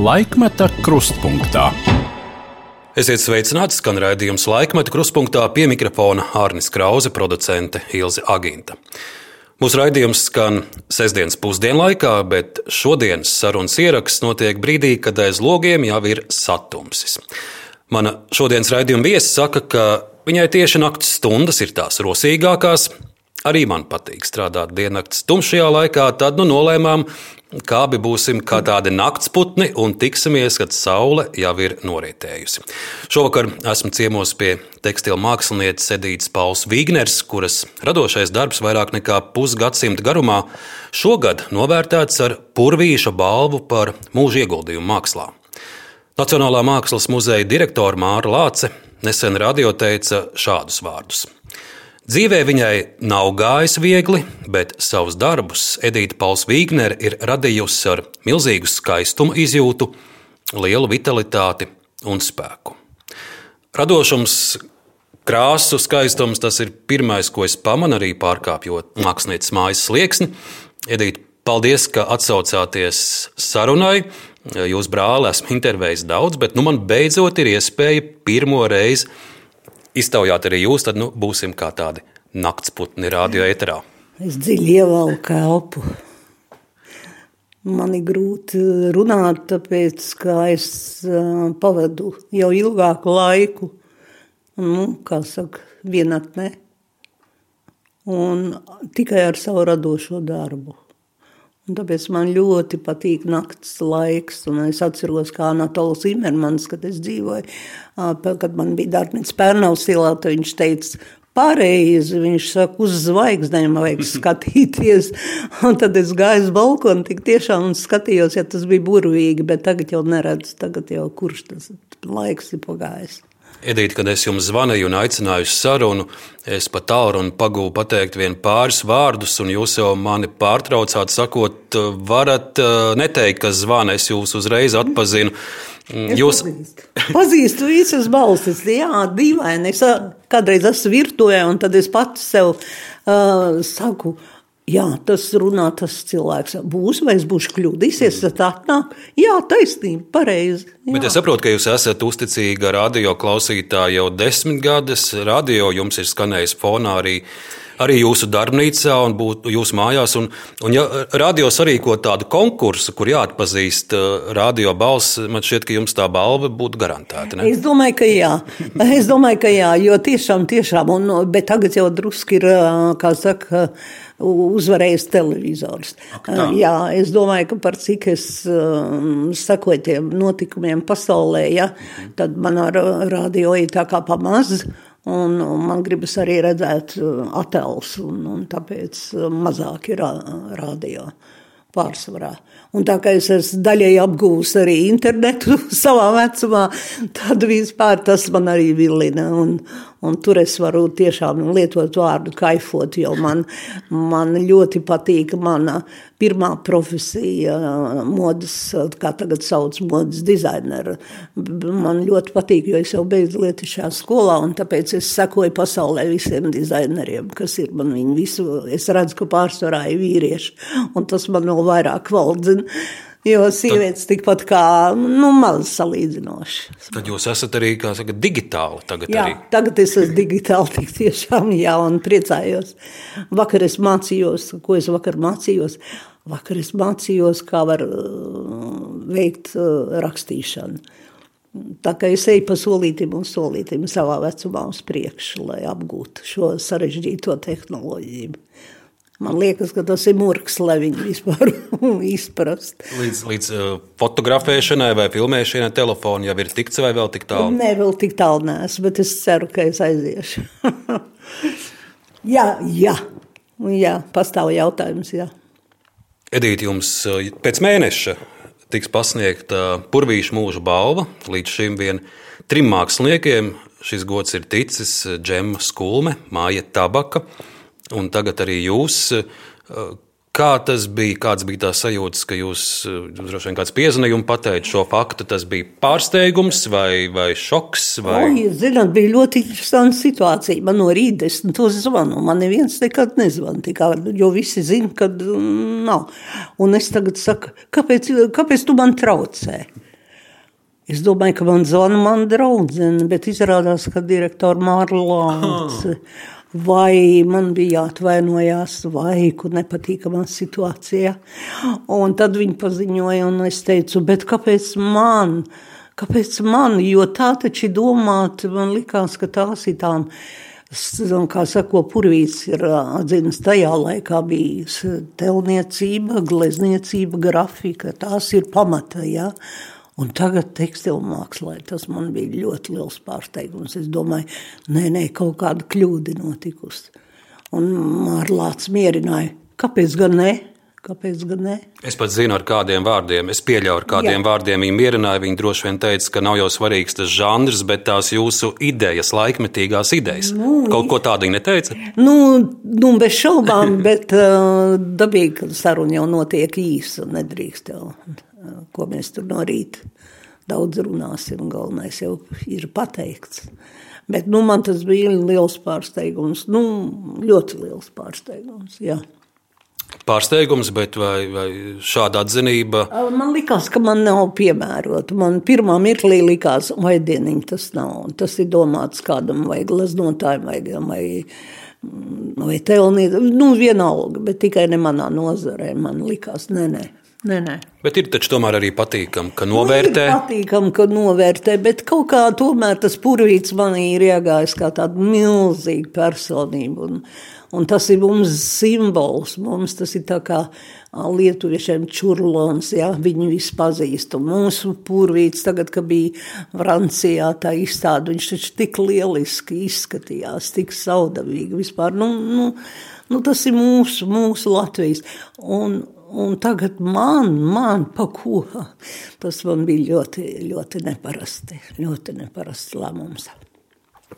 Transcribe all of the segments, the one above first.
Laikmeta krustpunktā. Esiet sveicināti, skan raidījums laikmeta krustpunktā pie mikrofona Hārnis Krause, producente Ilze Aginta. Mūsu raidījums skan sestdienas pusdienlaikā, bet šodienas sarunas ieraksts notiek brīdī, kad aiz logiem jau ir satumsis. Mana šodienas raidījuma viesa saka, ka viņai tieši naktas stundas ir tās rosīgākās, Arī man patīk strādāt diennakts tumšajā laikā. Tad nu, nolēmām, kā abi būsim kā tādi naktsputni un tiksimies, kad saule jau ir norietējusi. Šovakar esmu ciemos pie tekstila mākslinieces Edītas Pauls Vīgners, kuras radošais darbs vairāk nekā pusgadsimta garumā šogad novērtēts ar Purvīša balvu par mūža ieguldījumu mākslā. Nacionālā mākslas muzeja direktore Māra Lāce nesen radio teica šādus vārdus. Dzīvē viņai nav gājis viegli, bet savus darbus Edita Pauls Vīgnere ir radījusi ar milzīgu skaistumu izjūtu, lielu vitalitāti un spēku. Radošums, krāsu skaistums tas ir pirmais, ko es pamanu arī pārkāpjot mākslinieces mājas slieksni. Edita, paldies, ka atsaucāties sarunai. Jūs brāli esmu intervējis daudz, bet nu man beidzot ir iespēja pirmo reizi iztaujāt arī jūs, tad nu, būsim kā tādi naktsputni radio eterā. Es dziļi ievelku elpu. Man ir grūti runāt, tāpēc ka es pavadu jau ilgāku laiku, nu, kā saka, vienatnē, un tikai ar savu radošo darbu. Un tāpēc man ļoti patīk naktas laiks. Es atceros, kā Anatols Imermans, kad es dzīvoju, kad man bija darbnīca Pērnavas ielā, viņš teica, pareizi. Viņš saka, uz zvaigznēm vajag skatīties. Un tad es gāju uz balkonu, tik tiešām skatījos, ja tas bija burvīgi, bet tagad jau neredzu, tagad jau kurš tas laiks ir pagājis. Edīte, kad es jums zvanīju un aicināju uz sarunu, es pat tālruni pagūvu pateikt vien pāris vārdus, un jūs jau mani pārtraucāt, sakot, varat eh, neteikt, kas zvana, es jūs uzreiz atpazinu. Jūs pazīstu. pazīstu visas balsis, jā, dīvaini. Es kādreiz esmu virtuvē, un tad es pats sev uh, saku, Jā, tas runā tas cilvēks. Būs vai es būšu kļūdīsies, tad atnāk. Jā, taisnība, pareizi. Jā. Bet es saprotu, ka jūs esat uzticīga radio klausītāja jau desmit gadus. Radio jums ir skanējis fonā arī arī jūsu darbnīcā un būtu jūsu mājās. Un, un ja radio sarīko tādu konkursu, kur jāatpazīst uh, radio balss, man šķiet, ka jums tā balva būtu garantēta. Ne? Es domāju, ka jā. Es domāju, ka jā, jo tiešām, tiešām, un, bet tagad jau druski ir, uh, kā saka, uzvarējis televizors. Tā. Jā, es domāju, ka par cik es um, sekoju tiem notikumiem pasaulē, ja, tad man ar radio ir tā kā pamaz. Un, un man gribas arī redzēt uh, attēlus, un, un tāpēc uh, mazāk ir uh, radio pārsvarā. Un tā kā es esmu daļai apgūlis arī internetu savā vecumā, tad vispār tas man arī vilina. Un, Un tur es varu tiešām lietot vārdu kaifot, jo man, man ļoti patīk mana pirmā profesija, modes, kā tagad sauc, modes dizainera. Man ļoti patīk, jo es jau beidzu lietu šajā skolā, un tāpēc es sekoju pasaulē visiem dizaineriem, kas ir man viņi visu. Es redzu, ka pārsvarā ir vīrieši, un tas man vēl vairāk valdzina. Jo sievietes tad, tikpat kā nu, maz salīdzinoši. Tad jūs esat arī saka, digitāli. Tagad, jā, arī. tagad es esmu digitāli, tik tiešām jā, un priecājos. Vakar es mācījos, ko es vakar mācījos. Vakar es mācījos, kā var uh, veikt uh, rakstīšanu. Tā kā es eju pa solītim un solītim savā vecumā uz priekšu, lai apgūtu šo sarežģīto tehnoloģiju. Man liekas, ka tas ir mūks, lai viņi vispār izprastu. Līdz, līdz uh, fotografēšanai vai filmēšanai telefona jau ir tikts vai vēl tik tālu? Nē, vēl tik tālu neesmu, bet es ceru, ka es aiziešu. jā, jā, jā, pastāv jautājums. Jā. Edīt, jums pēc mēneša tiks pasniegta Purvīša mūža balva. Līdz šim vien trim māksliniekiem šis gods ir ticis Džema Skulme, Māja Tabaka un tagad arī jūs. Eh, kā tas bija? Kāds bija tās sajūtas, ka jūs eh, droši vien kāds piezīmējums pateicat šo faktu? Tas bija pārsteigums vai, vai šoks? Vai... O, zināt, bija ļoti interesanta situācija. Man no rīta es to zvanu. Man neviens nekad nezvanīja, jo visi zina, ka mm, nav. Un es tagad saku, kāpēc, kāpēc tu man traucē? Es domāju, ka man zvana mana draudzene, bet izrādās, ka direktora Mārlāns. Vai man bija jāatvainojās, vai kur nepatīkamā situācijā. Un tad viņi paziņoja, un es teicu, bet kāpēc man? Kāpēc man? Jo tā taču ir domāta, man likās, ka tās ir tām kā sako, purvīts ir atzīmes tajā laikā bijis telniecība, glezniecība, grafika, tās ir pamata, ja? Un tagad tekstilmākslā tas man bija ļoti liels pārsteigums. Es domāju, nē, nē, kaut kāda kļūda notikusi. Un Mārlāts mierināja, kāpēc gan ne? Kāpēc gan ne? Es pat zinu, ar kādiem vārdiem. Es pieļauju, ar kādiem Jā. vārdiem viņa mierināja. Viņa droši vien teica, ka nav jau svarīgs tas žanrs, bet tās jūsu idejas, laikmetīgās idejas. Nu, Kaut ko tādu viņa neteica? Nu, nu bez šaubām, bet uh, dabīgi, ka saruna jau notiek īsa un nedrīkst jau ko mēs tur no rīta daudz runāsim. Galvenais jau ir pateikts. Bet nu, man tas bija liels pārsteigums. Nu, ļoti liels pārsteigums. Jā. Pārsteigums, bet vai, vai šāda atzinība? Man liekas, ka man nav piemērota. Man pirmā mirklī likās, vai dieniņa tas nav. Tas ir domāts kādam vai glaznotājam, vai, vai, vai telnītājam. Nu, vienalga, bet tikai ne manā nozarē. Man likās, nē, nē. Nē, nē. Bet ir taču tomēr arī patīkami, ka novērtē. Nu, patīkami, ka novērtē, bet kaut kā tomēr tas purvīts manī ir iegājis kā tāda milzīga personība. Un, un tas ir mums simbols. Mums tas ir tā kā lietuviešiem čurlons, ja, viņi visi pazīst. Un mūsu purvīts tagad, kad bija Francijā tā izstāde, viņš taču tik lieliski izskatījās, tik saudavīgi vispār. Nu, nu, nu, tas ir mūsu, mūsu Latvijas. Un, Un tagad man, man pa ko? Tas man bija ļoti, ļoti neparasti, ļoti neparasts lēmums.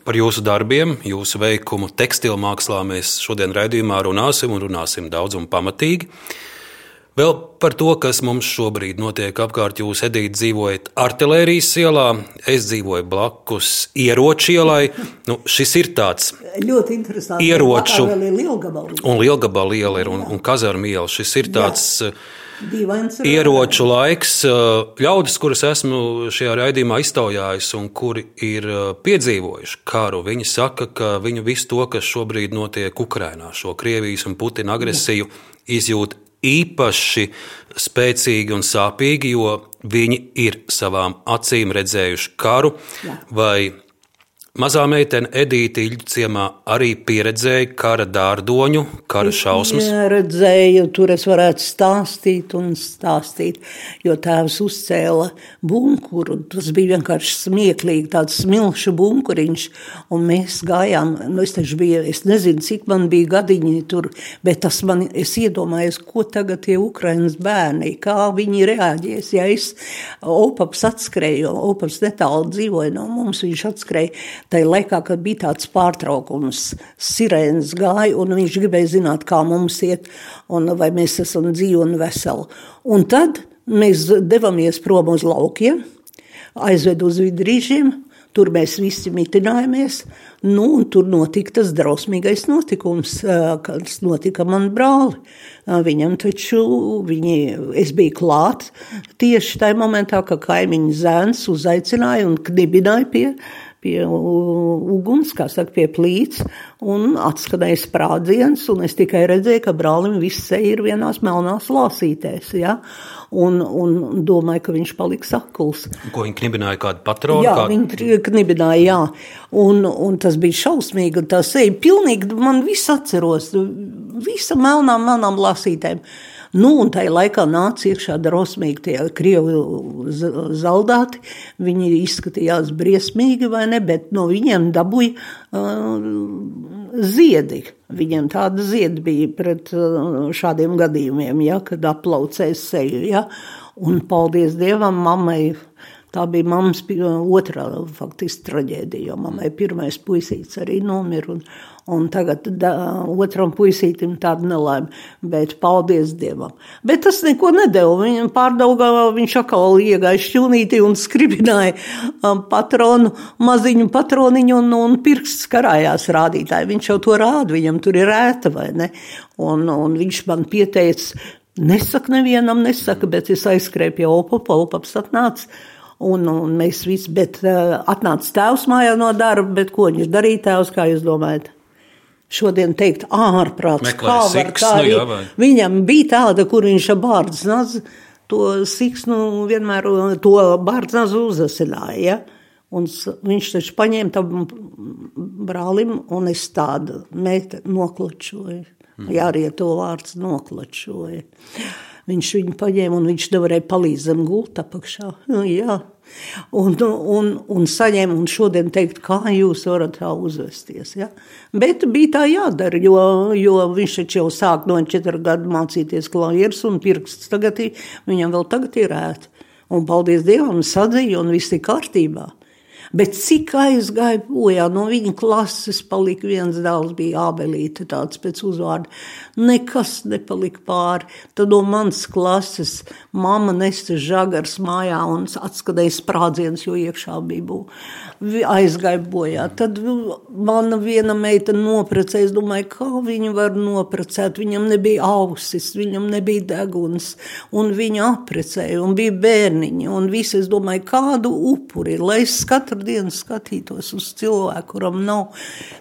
Par jūsu darbiem, jūsu veikumu tekstilmākslā mēs šodien raidījumā runāsim un runāsim daudz un pamatīgi. Vēl par to, kas mums šobrīd notiek apkārt. Jūs, Edīte, dzīvojat artērijas ielā, es dzīvoju blakus ieroču ielai. Nu, šis ir tāds ļoti interesants. Ieroču un lielgabalu iela ir un, un kazarmu iela. Šis ir tāds. Jā. Dīvains ieroču laiks. Ļaudis, kurus esmu šajā raidījumā iztaujājis un kuri ir piedzīvojuši karu, viņi saka, ka viņu visu to, kas šobrīd notiek Ukrajinā, šo Krievijas un Putina agresiju, izjūt īpaši spēcīgi un sāpīgi, jo viņi ir savām acīm redzējuši karu Jā. vai Mazā meitene Edīte Ilģa ciemā arī pieredzēja kara dārdoņu, kara šausmas. Jā, redzēju, tur es varētu stāstīt un stāstīt, jo tēvs uzcēla bunkuru. Tas bija vienkārši smieklīgi, tāds smilšu bunkuriņš, un mēs gājām, nu es taču biju, es nezinu, cik man bija gadiņi tur, bet tas man, es iedomājos, ko tagad tie Ukrainas bērni, kā viņi reaģēs, ja es opaps atskrēju, opaps netālu dzīvoja no mums, viņš atskrēja tajā laikā, kad bija tāds pārtraukums, sirēnas gāja, un viņš gribēja zināt, kā mums iet, un vai mēs esam dzīvi un veseli. Un tad mēs devāmies prom uz laukiem, aizvedu uz vidrīžiem, tur mēs visi mitinājāmies, nu, un tur notika tas drausmīgais notikums, kas notika man brāli. Viņam taču, viņi, es biju klāt tieši tajā momentā, kad kaimiņu zēns uzaicināja un knibināja pie pie uguns, kā saka, pie plīts, un atskanēja sprādziens, un es tikai redzēju, ka brālim viss seja ir vienās melnās lāsītēs, ja? un, un domāju, ka viņš paliks akuls. Ko viņi knibināja, kādu patronu? Jā, kā... viņi knibināja, jā, un, un tas bija šausmīgi, un tā seja pilnīgi, man viss atceros, visa melnām, melnām lāsītēm. Nu, un tajā laikā nāca iekšā drosmīgi tie krievu zaldāti. Viņi izskatījās briesmīgi, vai ne, bet no viņiem dabūja uh, ziedi. Viņiem tāda ziedi bija pret uh, šādiem gadījumiem, ja, kad aplaucēs seju. Ja. Un paldies Dievam, mammai Tā bija mammas otrā faktiski traģēdija, jo mammai pirmais puisīts arī nomira. Un, un tagad da, otram puisītim tāda nelaime, bet paldies Dievam. Bet tas neko nedēva. Viņam pārdaugā viņš atkal iegāja šķūnītī un skribināja um, patronu, maziņu patroniņu un, un pirksts karājās rādītāji. Viņš jau to rāda, viņam tur ir ēta vai ne. Un, un viņš man pieteica, nesaka nevienam, nesaka, bet es aizskrēju pie Opapa, Opaps atnāca Un, un mēs visi, bet uh, atnāca tēvs mājā no darba, bet ko viņš darīja tēvs, kā jūs domājat? Šodien teikt ārprāts, kā var tā arī. jā, vai? Viņam bija tāda, kur viņš ar bārdznazu to siksnu vienmēr, to bārdznazu uzasināja. Ja? Un viņš taču paņēma tam brālim, un es tādu meita noklačoju. Jā, arī to vārds noklačoja. Viņš viņu paņēma un viņš nevarēja palīdzēt zem gulta apakšā. Nu, Jā. Un, un, un saņēma, un šodien teikt, kā jūs varat tā uzvesties. Ja? Bet bija tā jādara, jo, jo viņš taču jau sāk no četru gadu mācīties klavierus un pirksts tagad viņam vēl tagad ir ēta. Un paldies Dievam, sadzīja un viss ir kārtībā. Bet cik aizgāja bojā no viņa klases, palika viens dēls, bija Ābelīte, tāds pēc uzvārda. Nekas nepalika pāri. Tad no manas klases mamma nesta žagars mājā un atskatēja sprādziens, jo iekšā bija bū. Vi- Aizgāja bojā. Tad mana viena meita noprecēja. Es domāju, kā viņu var noprecēt. Viņam nebija ausis, viņam nebija deguns. Un viņa aprecēja, un bija bērniņi. Un visi, es domāju, kādu upuri, lai es katru dienu skatītos uz cilvēku, kuram nav.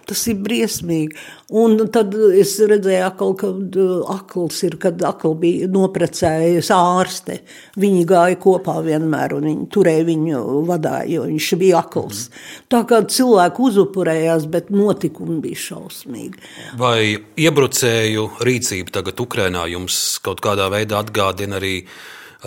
Tas ir briesmīgi. Un tad es redzēju, akal, kad uh, akls ir, kad akl bija noprecējis ārste. Viņi gāja kopā vienmēr, un viņi turēja viņu vadā, jo viņš bija akls. Tā kā cilvēki uzupurējās, bet notikumi bija šausmīgi. Vai iebrucēju rīcība tagad Ukrainā jums kaut kādā veidā atgādina arī,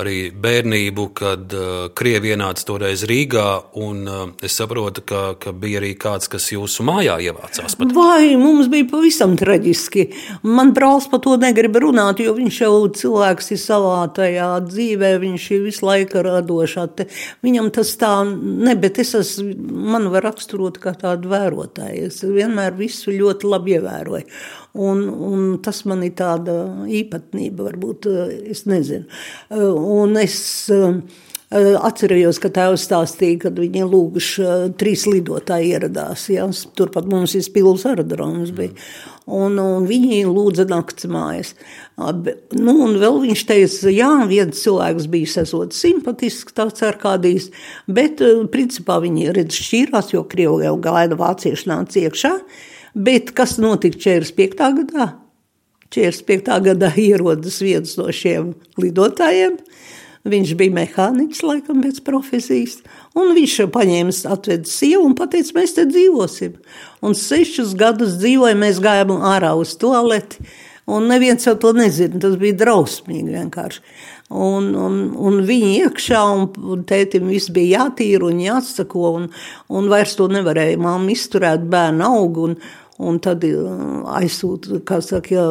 arī bērnību, kad uh, Krievi ienāca toreiz Rīgā, un uh, es saprotu, ka, ka bija arī kāds, kas jūsu mājā ievācās. Pat. Vai mums bija pavisam traģiski? Man brālis par to negrib runāt, jo viņš jau cilvēks ir savā tajā dzīvē, viņš ir visu laiku radošā. Te, viņam tas tā, ne, bet es esmu, man var raksturot kā tādu vērotāju. Es vienmēr visu ļoti labi ievēroju. Un, un tas man ir tāda īpatnība, varbūt es nezinu. Un es Atcerējos, ka tēvs stāstīja, kad viņi lūguši trīs lidotāji ieradās. Ja? Turpat mums ir spilvs aerodroms. Bija. Un, un viņi lūdza nakts mājas. Nu, un vēl viņš teica, jā, viens cilvēks bija esot simpatisks, tāds ar kādīs, bet principā viņi redz šķīrās, jo Krievi jau gaida vācieši nāca iekšā. Bet kas notika 45. gadā? 45. gadā ierodas viens no šiem lidotājiem. Viņš bija mehāniķis, laikam, pēc profesijas. Un viņš paņēma, atveda sievu un teica, mēs te dzīvosim. Un sešus gadus dzīvojam, mēs gājām ārā uz toaleti. Un neviens jau to nezina. Tas bija drausmīgi vienkārši. Un, un, un viņi iekšā, un, un tētim viss bija jātīra un jāatsako, un, un vairs to nevarēja māma izturēt, bērnu aug, un, un tad aizsūta, kā saka,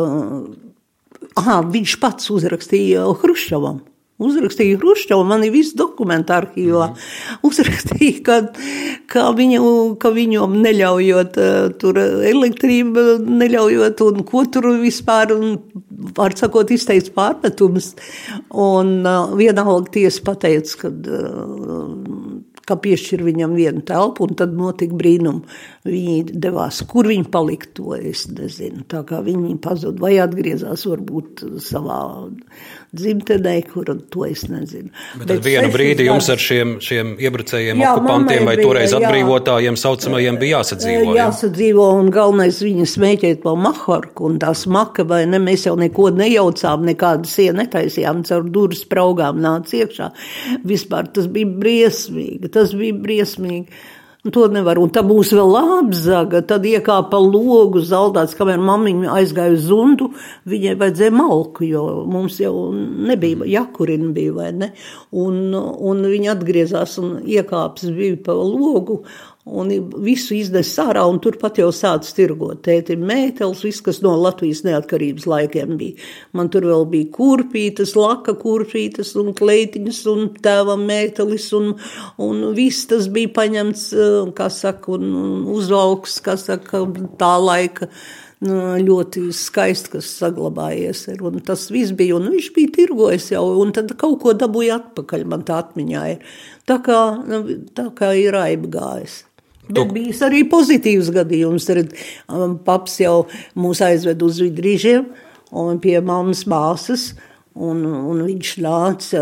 aha, viņš pats uzrakstīja Hruščovam. Uzrakstīja Hruščovu, man ir viss dokumenti arhīvā. Uzrakstīja, ka, ka, viņu, ka viņam neļaujot tur elektrību, neļaujot un ko tur vispār, un, var sakot, izteicis pārmetums. Un vienalga tiesa pateica, ka ka piešķir viņam vienu telpu, un tad notika brīnum. Viņi devās, kur viņi palika, to es nezinu. Tā kā viņi pazuda vai atgriezās varbūt savā dzimtenē, kur to es nezinu. Bet, Bet vienu brīdi jums ar šiem, šiem iebrucējiem, jā, okupantiem vai toreiz atbrīvotājiem saucamajiem bija jāsadzīvo. Jā. Jāsadzīvo, un galvenais viņa smēķēt pa maharku, un tās maka, vai ne, mēs jau neko nejaucām, nekādu sienu netaisījām, caur durvis spraugām nāca iekšā. Vispār tas bija briesmīgi, tas bija briesmīgi. To nevar. Un tā būs vēl apzaga. Tad iekāpa logu zaldāts, kamēr mammiņa aizgāja uz zundu. Viņai vajadzēja malku, jo mums jau nebija jakurina bija, vai ne? Un, un viņa atgriezās un iekāps bija pa logu. Un visu iznesa ārā, un turpat jau sācis tirgot. Tēti mētelis, viss, kas no Latvijas neatkarības laikiem bija. Man tur vēl bija kurpītas, laka kurpītas un kleitiņas un tēva mētelis, un, un viss tas bija paņemts, kā saka, un uzvalks, kā saka, tā laika nu, ļoti skaisti, kas saglabājies. Ir. Un tas viss bija, un viņš bija tirgojis jau, un tad kaut ko dabūja atpakaļ, man tā atmiņā ir. Tā kā, nu, tā kā ir aibgājis. Bet bijis arī pozitīvs gadījums. Tad paps jau mūs aizved uz vidrīžiem un pie mammas māsas. Un, un viņš nāca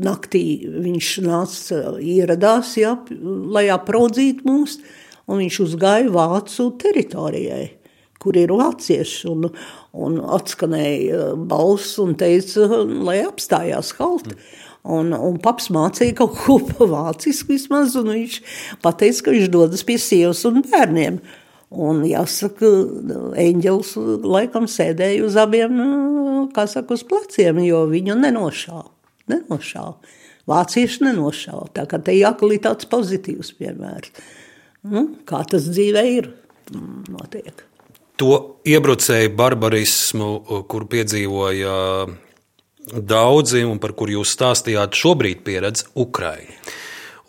naktī, viņš nāca, ieradās, ja, lai apraudzītu mūs, un viņš uzgāja Vācu teritorijai, kur ir vācieši, un, un atskanēja balss un teica, lai apstājās halt. Un, un paps mācīja kaut ko pa vācisku vismaz, un viņš pateica, ka viņš dodas pie sievas un bērniem. Un jāsaka, eņģelis laikam sēdēja uz abiem, kā saka, uz pleciem, jo viņu nenošāva. Nenošāva. Vācieši nenošāva. Tā kā te jākalī tāds pozitīvs piemērs. Nu, kā tas dzīvē ir, notiek. To iebrucēju barbarismu, kur piedzīvoja daudzi un par kur jūs stāstījāt, šobrīd pieredz Ukraiņa.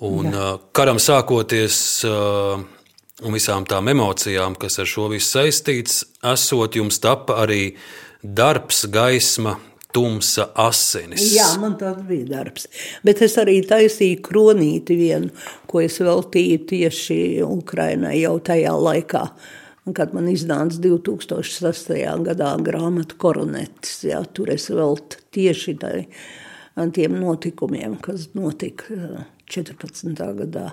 Un Jā. karam sākoties un visām tām emocijām, kas ar šo visu saistīts, esot jums tapa arī darbs, gaisma, tumsa asinis. Jā, man tāds bija darbs. Bet es arī taisīju kronīti vienu, ko es veltīju tieši Ukrainai jau tajā laikā. Kad man iznāca 2006. gadā grāmata Koronetis, jā, tur es vēl tieši tai, tiem notikumiem, kas notika 14. gadā.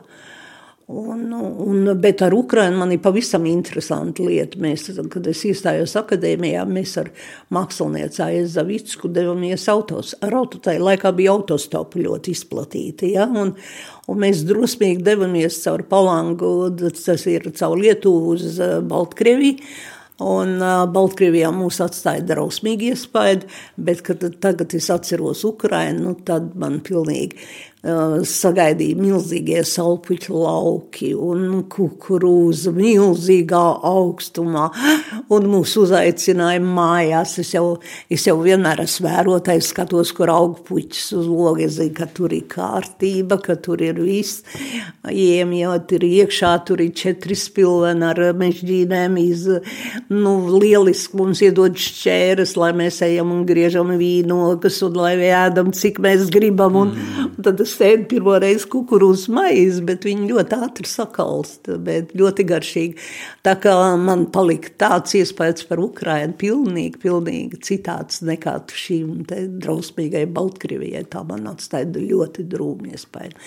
Un, un, bet ar Ukrajinu man ir pavisam interesanta lieta. Mēs, kad es iestājos akadēmijā, mēs ar mākslinieci Aizu Zavicku devāmies autos. Ar auto tajā laikā bija autostopi ļoti izplatīti. Ja? Un, un mēs drosmīgi devāmies caur Palangu, tas ir caur Lietuvu uz eh, Baltkrieviju. Un uh, Baltkrievijā mūs atstāja drausmīgi iespēja, bet, kad tagad es atceros Ukrainu, nu, tad man pilnīgi sagaidīja milzīgie salpuķu lauki un kukurūza milzīgā augstumā, un mūs uzaicināja mājās. Es jau, es jau vienmēr esmu vērotājs, skatos, kur aug puķis uz logi, es zinu, ka tur ir kārtība, ka tur ir viss, iemjot ir iekšā, tur ir četri spilveni ar mežģīnēm, iz, nu, lieliski mums iedod šķēras, lai mēs ejam un griežam vīnogas, un lai ēdam, cik mēs gribam, un, mm. un tad es sēdu pirmo reizi kukurūzas maizi, bet viņi ļoti ātri sakalst, bet ļoti garšīgi. Tā kā man palika tāds iespējas par Ukrainu pilnīgi, pilnīgi citāds nekā šīm drausmīgai Baltkrievijai. Tā man atstāja ļoti drūmi iespēju.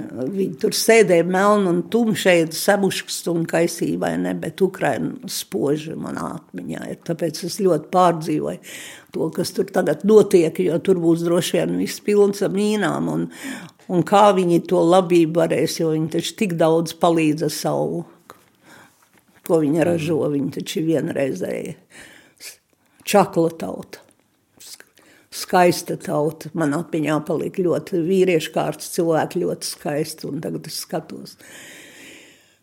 Viņi tur sēdēja melni un tumši, samuškas un kaisīja, vai ne, bet Ukraina spoža manā atmiņā ir. Tāpēc es ļoti pārdzīvoju to, kas tur tagad notiek, jo tur būs droši vien viss pilns ar mīnām un, un kā viņi to labību varēs, jo viņi taču tik daudz palīdz ar savu, ko viņi ražo, viņi taču vienreizēji čakla tauta skaista tauta. Man atmiņā palika ļoti vīriešu kārtas cilvēki, ļoti skaisti. Un tagad es skatos,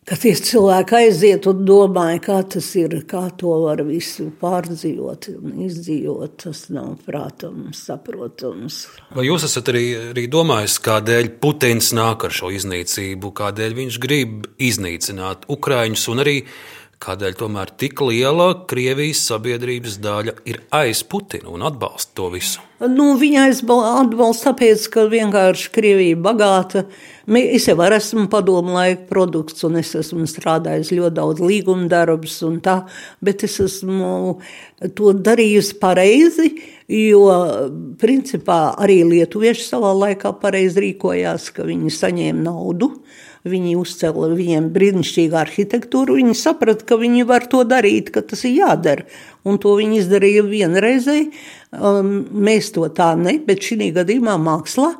ka tie cilvēki aiziet un domāja, kā tas ir, kā to var visu pārdzīvot un izdzīvot. Tas nav prātams, saprotams. Vai jūs esat arī, arī domājis, kādēļ Putins nāk ar šo iznīcību, kādēļ viņš grib iznīcināt Ukraiņus un arī kādēļ tomēr tik liela Krievijas sabiedrības daļa ir aiz Putinu un atbalsta to visu? Nu, viņa atbalsta tāpēc, ka vienkārši Krievija ir bagāta. Es jau esmu padomu laika produkts, un es esmu strādājis ļoti daudz līguma darbus, tā, bet es esmu to darījusi pareizi, jo principā arī lietuvieši savā laikā pareizi rīkojās, ka viņi saņēma naudu. Viņi uzcēla viņiem brīnišķīgu arhitektūru. Viņi saprata, ka viņi var to darīt, ka tas ir jādara. Un to viņi izdarīja vienreizēji. Um, mēs to tā ne, bet šī gadījumā mākslā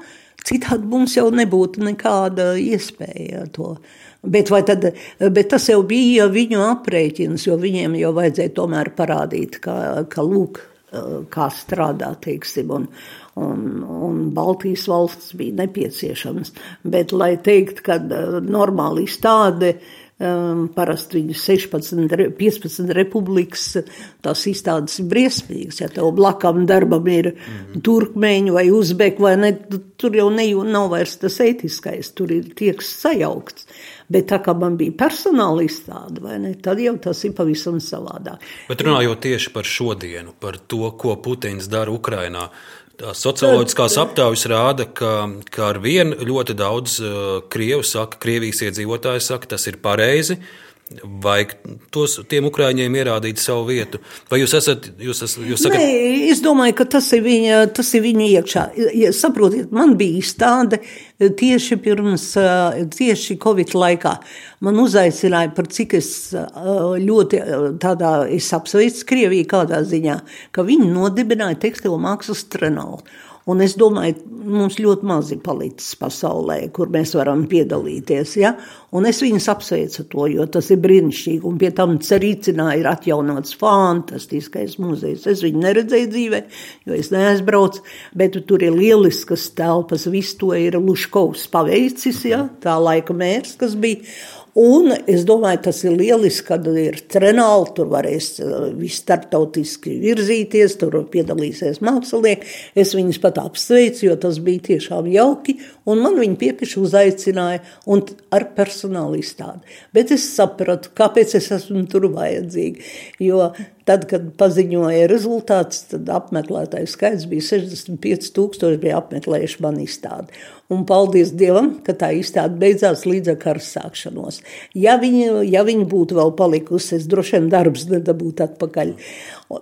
citādi mums jau nebūtu nekāda iespēja to. Bet, tad, bet tas jau bija viņu aprēķins, jo viņiem jau vajadzēja tomēr parādīt, ka, ka lūk, kā strādā, teiksim, un, un, un Baltijas valsts bija nepieciešams. Bet, lai teikt, ka normāli izstāde, um, parasti viņu 16, 15 republikas, tās izstādes ir briesmīgas. Ja tev blakam darbam ir mm. turkmeņu vai uzbeku vai ne, tur jau ne, nav vairs tas etiskais, tur ir tieks sajaukts. Bet tā kā man bija personāla izstāde, ne, tad jau tas ir pavisam savādāk. Bet runājot tieši par šodienu, par to, ko Putins dara Ukrainā, Socioloģiskās aptaujas rāda, ka, ka ar vienu ļoti daudz uh, krievu saka, Krievijas iedzīvotāji saka, tas ir pareizi. Vajag tos, tiem ukrāņiem ierādīt savu vietu. Vai jūs esat? Jūs esat jūs sakat... Nē, es domāju, ka tas ir viņa, tas ir viņa iekšā. Ja, saprotiet, man bija izstāde tieši pirms, tieši Covid laikā. Man uzaicināja, par cik es ļoti tādā, es apsveicu Krieviju kādā ziņā, ka viņi nodibināja tekstilu mākslas trenolu. Un es domāju, mums ļoti maz ir palicis pasaulē, kur mēs varam piedalīties. Ja? Un es viņus apsveicu to, jo tas ir brīnišķīgi. Un pie tam Cerīcinā ir atjaunots fantastiskais muzejs. Es viņu neredzēju dzīvē, jo es neaizbraucu, bet tur ir lieliskas telpas. Visu to ir Luškovs paveicis, ja? tā laika mērs, kas bija. Un es domāju, tas ir lieliski, kad ir trenāli, tur varēs eh, starptautiski virzīties, tur piedalīsies mākslinieki. Es viņus pat apsveicu, jo tas bija tiešām jauki, un man viņi piepieši uzaicināja un ar personālu izstādi. Bet es sapratu, kāpēc es esmu tur vajadzīga, jo Tad, kad paziņoja rezultātus, tad apmeklētāju skaits bija 65,000, bija apmeklējuši mani izstādi. Un paldies Dievam, ka tā izstāde beidzās līdz ar kara sākšanos. Ja viņi, ja viņi būtu vēl palikusi, es droši vien darbs nedabūtu atpakaļ.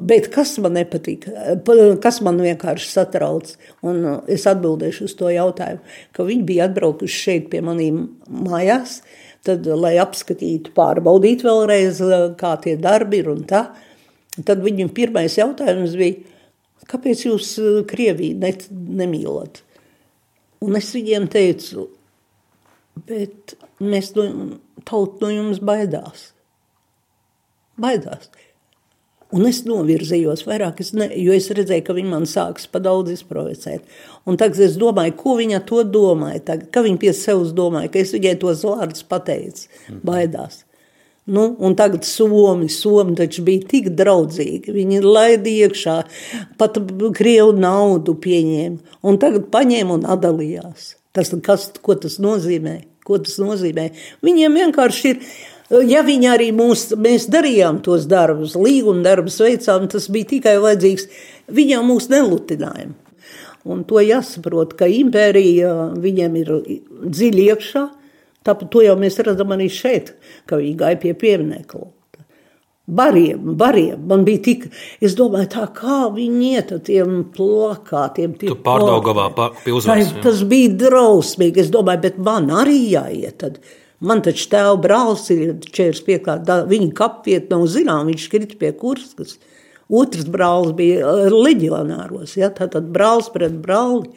Bet kas man nepatīk, kas man vienkārši satrauc, un es atbildēšu uz to jautājumu, ka viņi bija atbraukuši šeit pie manīm mājās, tad, lai apskatītu, pārbaudītu vēlreiz, kā tie darbi ir un tā. Tad viņam pirmais jautājums bija, kāpēc jūs eh, Krieviju ne, nemīlat? Un es viņiem teicu, bet mēs no, tauta no jums baidās. Baidās. Un es novirzījos vairāk, es ne, jo es redzēju, ka viņi man sāks pa daudz izprovocēt. Un tagad es domāju, ko viņa to domāja. Tagad, ka viņa pie sevis domāja, ka es viņai tos vārdus pateicu, baidās. Nu, un tagad Somi, Somi taču bija tik draudzīgi. Viņi laida iekšā, pat krievu naudu pieņēma. Un tagad paņēma un atdalījās. Tas, kas, ko tas nozīmē? Ko tas nozīmē? Viņiem vienkārši ir. Ja viņi arī mūs, mēs darījām tos darbus, līguma darbus veicām, tas bija tikai vajadzīgs. Viņam mūs nelutinājām. Un to jāsaprot, ka impērija viņiem ir dziļi iekšā, Tāpēc to jau mēs redzam arī šeit, ka viņi gāja pie pieminiekla. Bariem, bariem. Man bija tik, es domāju, tā kā viņi iet ar tiem plakātiem. Tu pārdaugavā uzvaras. Tas bija drausmīgi. Es domāju, bet man arī jāiet. Tad. Man taču tēva brālis ir čērs piekārt, viņa kapvieta nav zinām, viņš krita pie kurskas. Otrs brālis bija leģionāros, ja, tātad brālis pret brāli.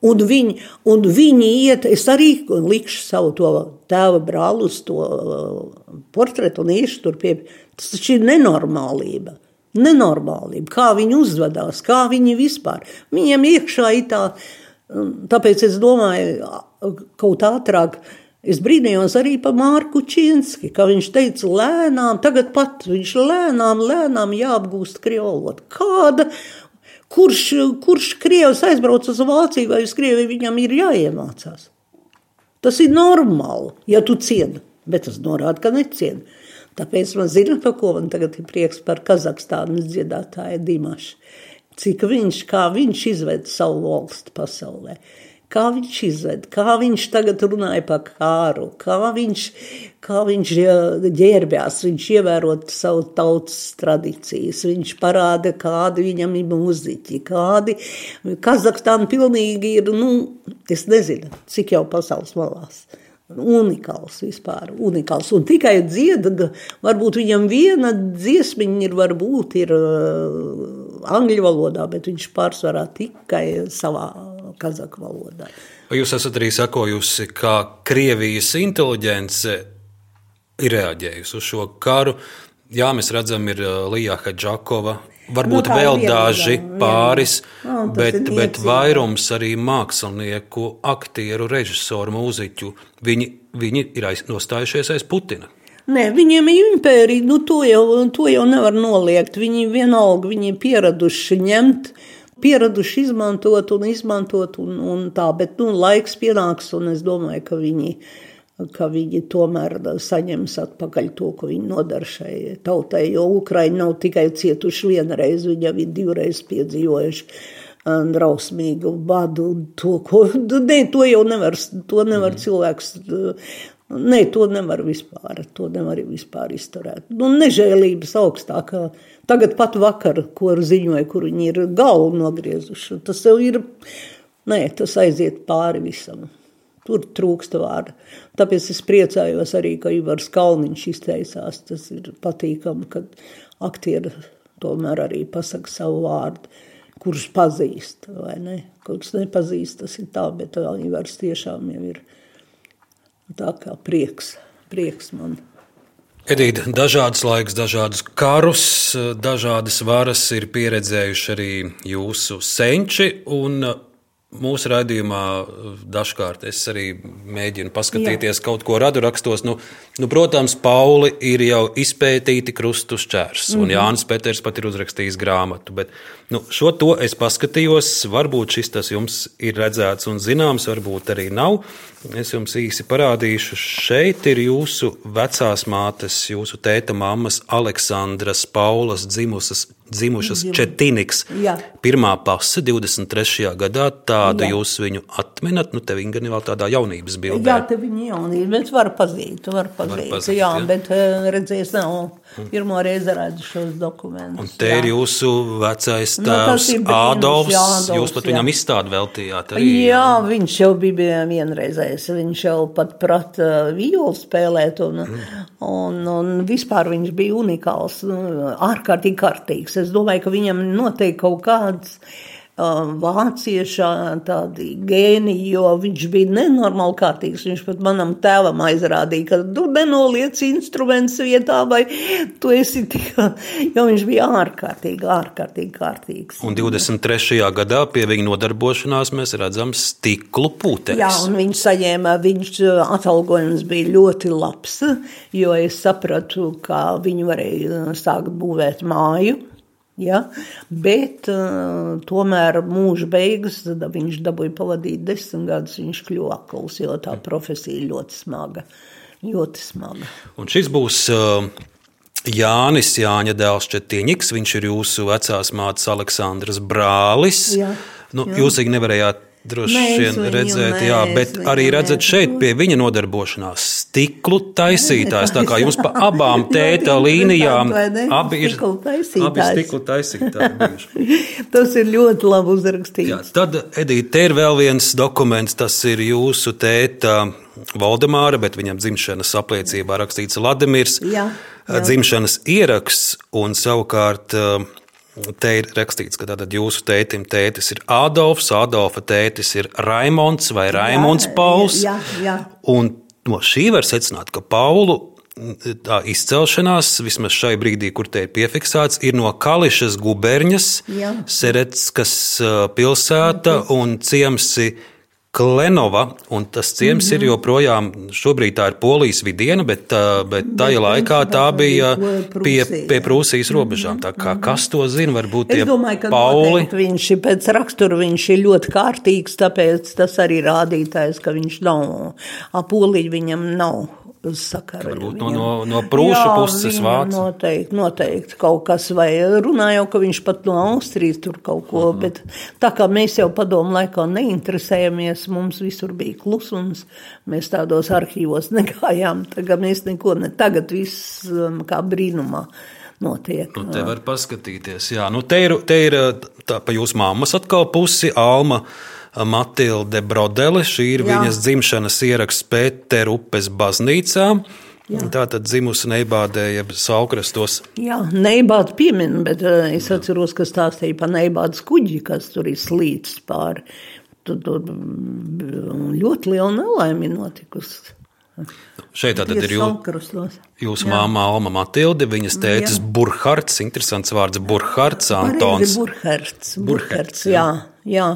Un viņi, un viņi iet, es arī likšu savu to tēva brāli uz to uh, portretu un iešu tur pie. Tas taču ir nenormālība. Nenormālība, kā viņi uzvedās, kā viņi vispār. Viņiem iekšā ir tā, um, tāpēc es domāju, kaut ātrāk. Es brīnījos arī par Mārku Čīnski, ka viņš teica, lēnām, tagad pat viņš lēnām, lēnām jāapgūst kriolot. Kāda Kurš, kurš krievs aizbrauc uz Vāciju vai uz Krieviju, viņam ir jāiemācās. Tas ir normāli, ja tu cieni, bet tas norāda, ka necieni. Tāpēc man zina, par ko man tagad ir prieks par Kazahstānas dziedātāju Dimašu. Cik viņš, kā viņš izved savu valsti pasaulē kā viņš izved, kā viņš tagad runāja par kāru, kā viņš, kā viņš ģērbjās, viņš ievērot savu tautas tradīcijas, viņš parāda, kādi viņam ir mūziķi, kādi Kazahstāna pilnīgi ir, nu, es nezinu, cik jau pasaules malās. Unikāls vispār, unikāls. Un tikai dzieda, varbūt viņam viena dziesmiņa ir, varbūt ir uh, angļu valodā, bet viņš pārsvarā tikai savā kazaku valodā. Vai jūs esat arī sakojusi, kā Krievijas inteliģence ir reaģējusi uz šo karu? Jā, mēs redzam, ir uh, Līja Hadžakova, varbūt nu, vēl vienīgā, daži pāris, no, bet, bet vairums arī mākslinieku, aktieru, režisoru, mūziķu. Viņi, viņi ir aiz, nostājušies aiz Putina. Nē, viņiem ir impērija, nu, to, jau, to jau nevar noliegt. Viņi vienalga, viņi ir pieraduši ņemt uh, pieraduši izmantot un izmantot, un, un tā, bet nu, laiks pienāks, un es domāju, ka viņi, ka viņi tomēr saņems atpakaļ to, ko viņi nodara šai tautai, jo Ukraiņi nav tikai cietuši vienreiz, viņi jau ir divreiz piedzīvojuši drausmīgu badu, to, ko, ne, to jau nevar, to nevar mm. cilvēks Nē, to nevar vispār, to nevar vispār izturēt. Nu, nežēlības augstākā. Tagad pat vakar, ko ziņoja, kur viņi ir galvu nogriezuši, tas jau ir, nē, tas aiziet pāri visam. Tur trūkst vārdu. Tāpēc es priecājos arī, ka Ivars Kalniņš izteicās. Tas ir patīkami, kad aktieri tomēr arī pasaka savu vārdu, kurš pazīst, vai ne? Kurš nepazīst, tas ir tā, bet Ivars tiešām jau ir Tā kā prieks, prieks man. Edīte, dažādas laiks, dažādus karus, dažādas varas ir pieredzējuši arī jūsu senči. Mūsu raidījumā dažkārt es arī mēģinu paskatīties Jā. kaut ko radu rakstos. Nu, nu, protams, Pauli ir jau izpētīti krustu šķērs, mm -hmm. un mhm. Jānis Peters pat ir uzrakstījis grāmatu. Bet, nu, šo to es paskatījos. Varbūt šis tas jums ir redzēts un zināms, varbūt arī nav. Es jums īsi parādīšu. Šeit ir jūsu vecās mātes, jūsu tēta mammas Aleksandras Paulas dzimušas, dzimušas Četiniks. Jā. Pirmā pase 23. gadā, tādu Jā. jūs viņu atminat, nu te viņa gan vēl tādā jaunības bildē. Jā, te viņa jaunība, bet var pazīt, var pazīt. Var pazīt jā, jā, bet eh, redzēs nav pirmo reizi redzu šos dokumentus. Un te jā. ir jūsu vecais nu, tēvs nu, Ādolfs, jūs pat viņam izstādi veltījāt arī. Jā, jā, viņš jau bija vienreizē spēlējis. Viņš jau pat prata violu spēlēt, un, mm. un, un vispār viņš bija unikāls, nu, ārkārtīgi kārtīgs. Es domāju, ka viņam noteikti kaut kāds vāciešā tādi gēni, jo viņš bija nenormāli kārtīgs. Viņš pat manam tēvam aizrādīja, ka tu nenoliec instruments vietā, vai tu esi tikai, jo viņš bija ārkārtīgi, ārkārtīgi kārtīgs. Un 23. gadā pie viņa nodarbošanās mēs redzam stiklu pūtēs. Jā, un viņš saņēma, viņš atalgojums bija ļoti labs, jo es sapratu, ka viņi varēja sākt būvēt māju Ja? Bet uh, tomēr mūža beigas viņš dabūja pavadīt desmit gadus. Viņš kļuva akls, jo tā profesija ļoti smaga. Ļoti smaga. Un šis būs uh, Jānis Jāņa dēls Četiņiks. Viņš ir jūsu vecās mātes Aleksandras brālis. Jā, nu, jā. Jūs viņu nevarējāt Droši vien redzēt, jā, bet arī redzat šeit pie viņa nodarbošanās stiklu taisītājs. Tā kā jums pa abām tēta līnijām abi ir abi stiklu taisītāji. tas ir ļoti labi uzrakstīts. Jā, tad, Edīt, te ir vēl viens dokuments, tas ir jūsu tēta Valdemāra, bet viņam dzimšanas apliecībā rakstīts Vladimirs. Jā, jā. Dzimšanas ieraksts un savukārt Te ir rakstīts, ka tātad jūsu tētim tētis ir Ādolfs, Ādolfa tētis ir Raimons vai Raimons jā, Pauls. Jā, jā. Un no šī var secināt, ka Paulu tā izcelšanās, vismaz šai brīdī, kur te ir piefiksēts, ir no Kališas guberņas, Seretskas pilsēta un ciemsi Klenova, un tas ciems mm -hmm. ir mhm. joprojām, šobrīd tā ir polijas vidiena, bet, bet tajā laikā tā bija pie, pie Prūsijas robežām. Tā kā kas to zina, varbūt tie domāju, Pauli. Viņš ir pēc rakstura, viņš ir ļoti kārtīgs, tāpēc tas arī rādītājs, ka viņš nav, apolīgi viņam nav sakara. Varbūt no, no, no prūšu jā, puses vācu. Noteikti, noteikti kaut kas, vai runāja, ka viņš pat no Austrijas tur kaut ko, mhm. -huh. bet tā kā mēs jau padomu laikā neinteresējamies, mums visur bija klusums, mēs tādos arhīvos negājām, tagad mēs neko ne, tagad viss um, kā brīnumā notiek. Nu, te var paskatīties, jā, nu te ir, te ir tā pa jūsu māmas atkal pusi, Alma. Matilde Brodele. Šī ir Jā. viņas dzimšanas ieraksts Pēterupes baznīcā. Jā. Tā tad dzimusi Neibādē, jeb Saukrastos. Jā, Neibāda piemin, bet uh, es atceros, ka stāstīja par Neibādas kuģi, kas tur ir slīts pāri. Tur, tur ļoti liela nelaime notikusi. Šeit tātad ir jūs, jūsu māma Alma Matilde, viņas tētis jā. Burhards, interesants vārds Burhards, Antons. Burhards, Burhards, jā. jā.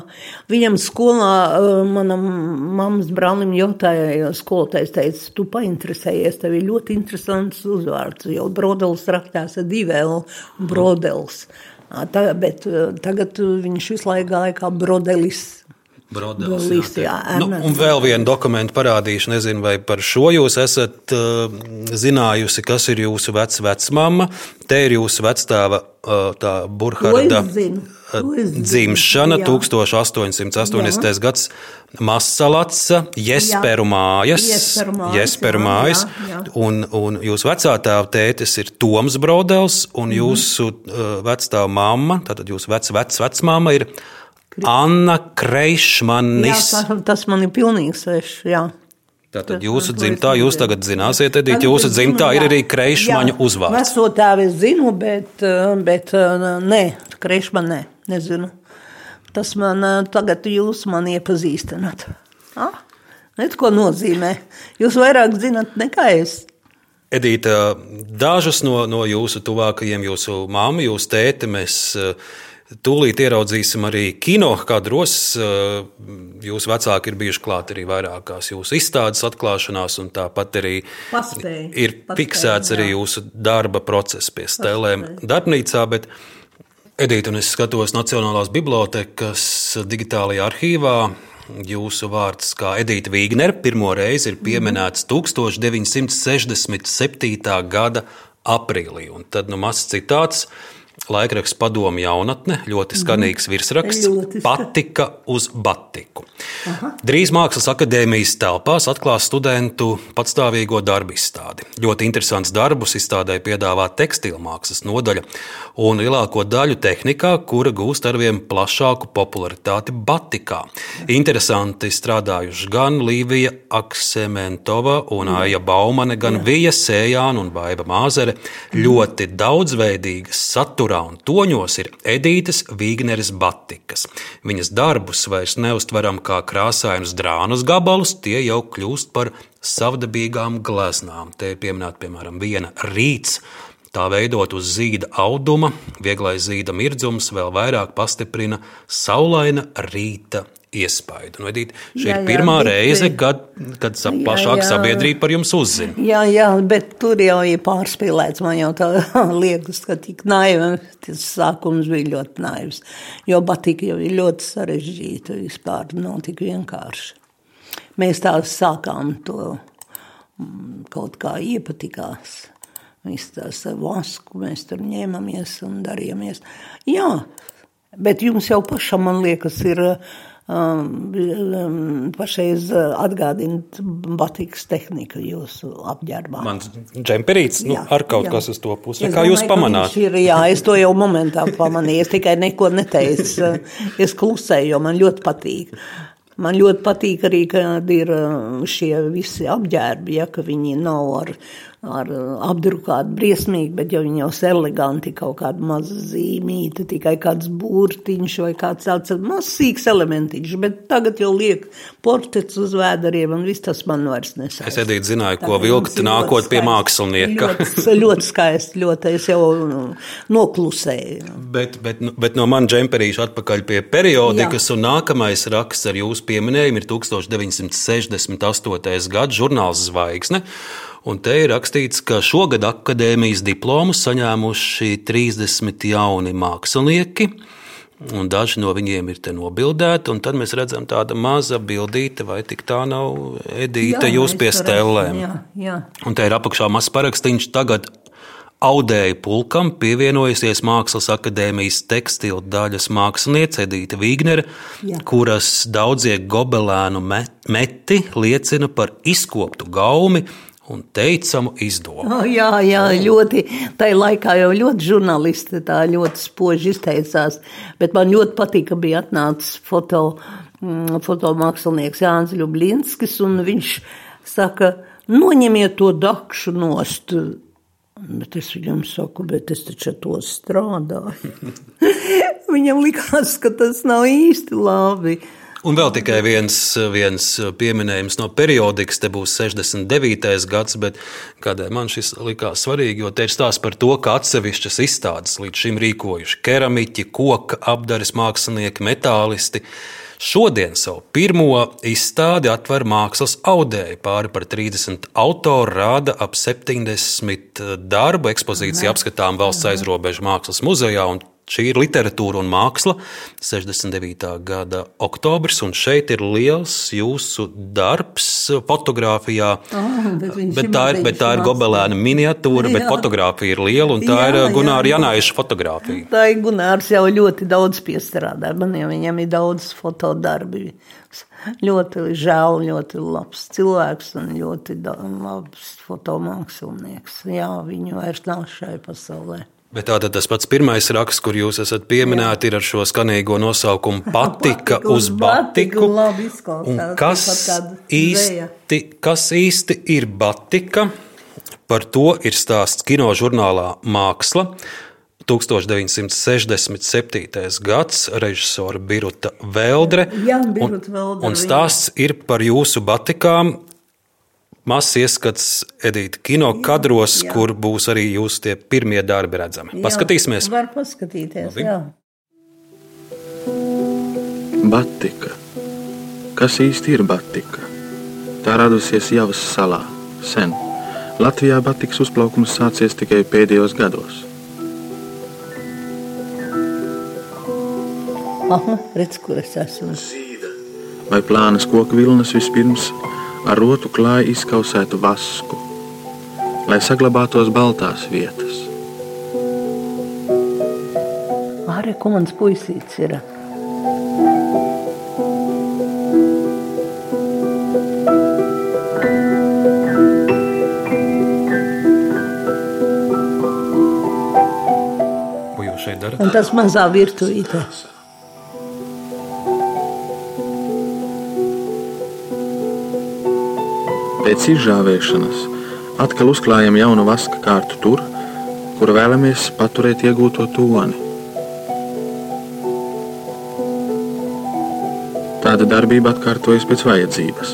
Viņam skolā, uh, manam mammas brālim jautāja, jo skolotājs teica, tu painteresējies, tev ir ļoti interesants uzvārds, jo Brodels raktās ar divēlu Brodels. Tā, bet uh, tagad viņš visu laiku gāja kā Brodelis Brodels, Līs, jā, jā, nu, un vēl vienu dokumentu parādīšu. Nezinu, vai par šo jūs esat uh, zinājusi, kas ir jūsu vecmāma. Te ir jūsu vectāva uh, zinu, dzimšana, jā. 1880. gads. Masalaca, Jesperu mājas, Jesperu mājas, Jesperu jā, mājas jā, jā. un, un jūsu vecā tēva tētis ir Toms Brodels, un Mhm. jūsu uh, vecā mamma, tātad jūsu vec, vec, vecmāma ir Anna Jā, Kreišmanis. tā, tas man ir pilnīgi svešs. jā. Tātad jūsu to es dzimtā, jūs tagad zināsiet, Tagad jūsu es dzimtā ir jā. arī Kreišmaņu Jā, uzvārds. Veco tēvu es zinu, bet, eh, bet eh, nē, Kreišmaņu nē, nezinu. Tas man eh, tagad jūs man iepazīstināt. Ah, Net, ko nozīmē? Jūs vairāk zinat nekā es. Edīte, dažus no, no jūsu tuvākajiem, jūsu māmu, jūsu tēti, mēs eh, tūlīt ieraudzīsim arī kino kadros. Eh, Jūsu vecāki ir bijuši klāt arī vairākās jūsu izstādes atklāšanās, un tāpat arī Paspēja, ir paspēja, fiksēts arī jā. jūsu darba process pie stēlēm darbnīcā. Bet, Edīte, un es skatos Nacionālās bibliotekas digitālajā arhīvā. Jūsu vārds, kā Edīte Vīgnere, pirmo reizi ir pieminēts 1967. gada aprīlī. Un tad nu mazs citāts. Laikraksts padomu jaunatne, ļoti skanīgs virsraksts, Ļoti patika uz batiku. Drīz Mākslas akadēmijas telpās atklās studentu patstāvīgo darbu izstādi. Ļoti interesants darbus izstādē piedāvā tekstilmākslas nodaļa un lielāko daļu tehnikā, kura gūst arvien plašāku popularitāti batikā. Interesanti strādājuši gan Līvija Aksementova un Aija Baumane, gan Vija Sējāna un Baiva Māzere. Ļoti daudzveidīgas saturā un toņos ir Edītes Vīgneres batikas. Viņas darbus vairs neustveram kā krāsainus drānus gabalus, tie jau kļūst par savdabīgām gleznām. Te ir pieminēta, piemēram, viena rīts. Tā veidot uz zīda auduma, vieglais zīda mirdzums vēl vairāk pastiprina saulaina rīta iespaidu. Nu, Edīt, šī Jā, ir jā, pirmā bet- reize, kad, kad sa- Jā, plašāka jā. sabiedrība par jums uzzina. Jā, jā, bet tur jau ir pārspīlēts. Man jau tā liekas, ka tik naivi tas sākums bija ļoti naivs. Jo batika jau ir ļoti sarežģīta vispār, nav tik vienkārši. Mēs tā sākām to mm, kaut kā iepatikās. Viss tās vasku mēs tur ņēmamies un darījāmies. Jā, bet jums jau pašam, man liekas, ir um, um, pašreiz uh, atgādināt batikas tehniku jūsu apģērbā. Mans džemperīts nu, Jā, ar kaut jā. kas uz to pusi. Kā jūs pamanāt? Ir, jā, es to jau momentā pamanīju. Es tikai neko neteicu. Es klusēju, jo man ļoti patīk. Man ļoti patīk arī, kad ir uh, šie visi apģērbi, ja, ka viņi nav ar, ar uh, apdrukāti briesmīgi, bet ja viņi jau ir eleganti, kaut kāda maza zīmīta, tikai kāds burtiņš vai kāds tāds mazsīgs elementiņš, bet tagad jau liek portrets uz vēderiem un viss tas man vairs nesaist. Es Edīt zināju, ko Tā, vilkt nākot pie mākslinieka. Ļoti, ļoti skaisti, ļoti. Es jau nu, noklusēju. Bet, bet, nu- bet no manas džemperīša atpakaļ pie periodikas, Jā. un nākamais raksts ar jūsu pieminējumu ir 1968. gada žurnāls Zvaigzne. Un te ir rakstīts, ka šogad akadēmijas diplomu saņēmuši 30 jauni mākslinieki. Un daži no viņiem ir te nobildēti, un tad mēs redzam tādu mazu bildīti, vai tik tā nav edīta jūs mēs pie stēlēm. Jā, jā. Un te ir apakšā mazs parakstīns. Tagad audēju pulkam pievienojusies Mākslas akadēmijas tekstilu daļas mākslinieca Edita Vīgnere, Jā. kuras daudzie gobelēnu met- meti liecina par izkoptu gaumi un teicamu izdomu. Oh, jā, jā, ļoti. Tā laikā jau ļoti žurnālisti tā ļoti spoži izteicās. Bet man ļoti patīk, ka bija atnācis foto, mm, fotomākslinieks Jānis Ljublinskis, un viņš saka, noņemiet to dakšu nost. Bet es viņam saku, bet es taču ar to strādāju. viņam likās, ka tas nav īsti labi. Un vēl tikai viens, viens pieminējums no periodikas, te būs 69. gads, bet kādēļ man šis likās svarīgi, jo te ir stāsts par to, ka atsevišķas izstādes līdz šim rīkojuši keramiķi, koka apdares mākslinieki, metālisti. Šodien savu pirmo izstādi atver mākslas audēji. Pāri par 30 autoru rāda ap 70 darbu. Ekspozīcija apskatām valsts aizrobežu mākslas muzejā, un Šī ir literatūra un māksla, 69. gada oktobris, un šeit ir liels jūsu darbs fotografijā. Oh, bet bet tā ir, bet tā ir gobelēna miniatūra, bet Jā. fotografija ir liela, un tā Jā, ir jā, Gunāra. Janājuša fotografija. Tā ir Gunārs jau ļoti daudz piestrādāja. Man jau viņam ir daudz fotodarbi. Ļoti žēl, ļoti labs cilvēks un ļoti labs fotomākslinieks. Jā, viņu vairs nav šai pasaulē. Bet tātad tas pats pirmais raksts, kur jūs esat pieminēti, ir ar šo skanīgo nosaukumu Patika uz Batiku. Un kas īsti, kas īsti ir Batika? Par to ir stāsts kino žurnālā Māksla. 1967. gads, režisora Biruta Veldre. Jā, Un- Biruta Veldre, Un viņa- stāsts ir par jūsu batikām. Mazs ieskats Edīta kino kadros, jā. kur būs arī jūsu tie pirmie darbi redzami. Jā, Paskatīsimies! Var paskatīties, Labi. jā. Batika. Kas īsti ir batika? Tā radusies Javas salā sen. Latvijā batikas uzplaukums sācies tikai pēdējos gados. Aha, redz, kur es esmu. Zīda vai plānas koku vilnas vispirms ar rotu klāja izkausētu vasku, lai saglabātos baltās vietas. Arī ko mans puisīts ir. Un tas mazā virtuvīte. Pēc izžāvēšanas atkal uzklājam jaunu vaska kārtu tur, kur vēlamies paturēt iegūto toni. Tāda darbība atkārtojas pēc vajadzības.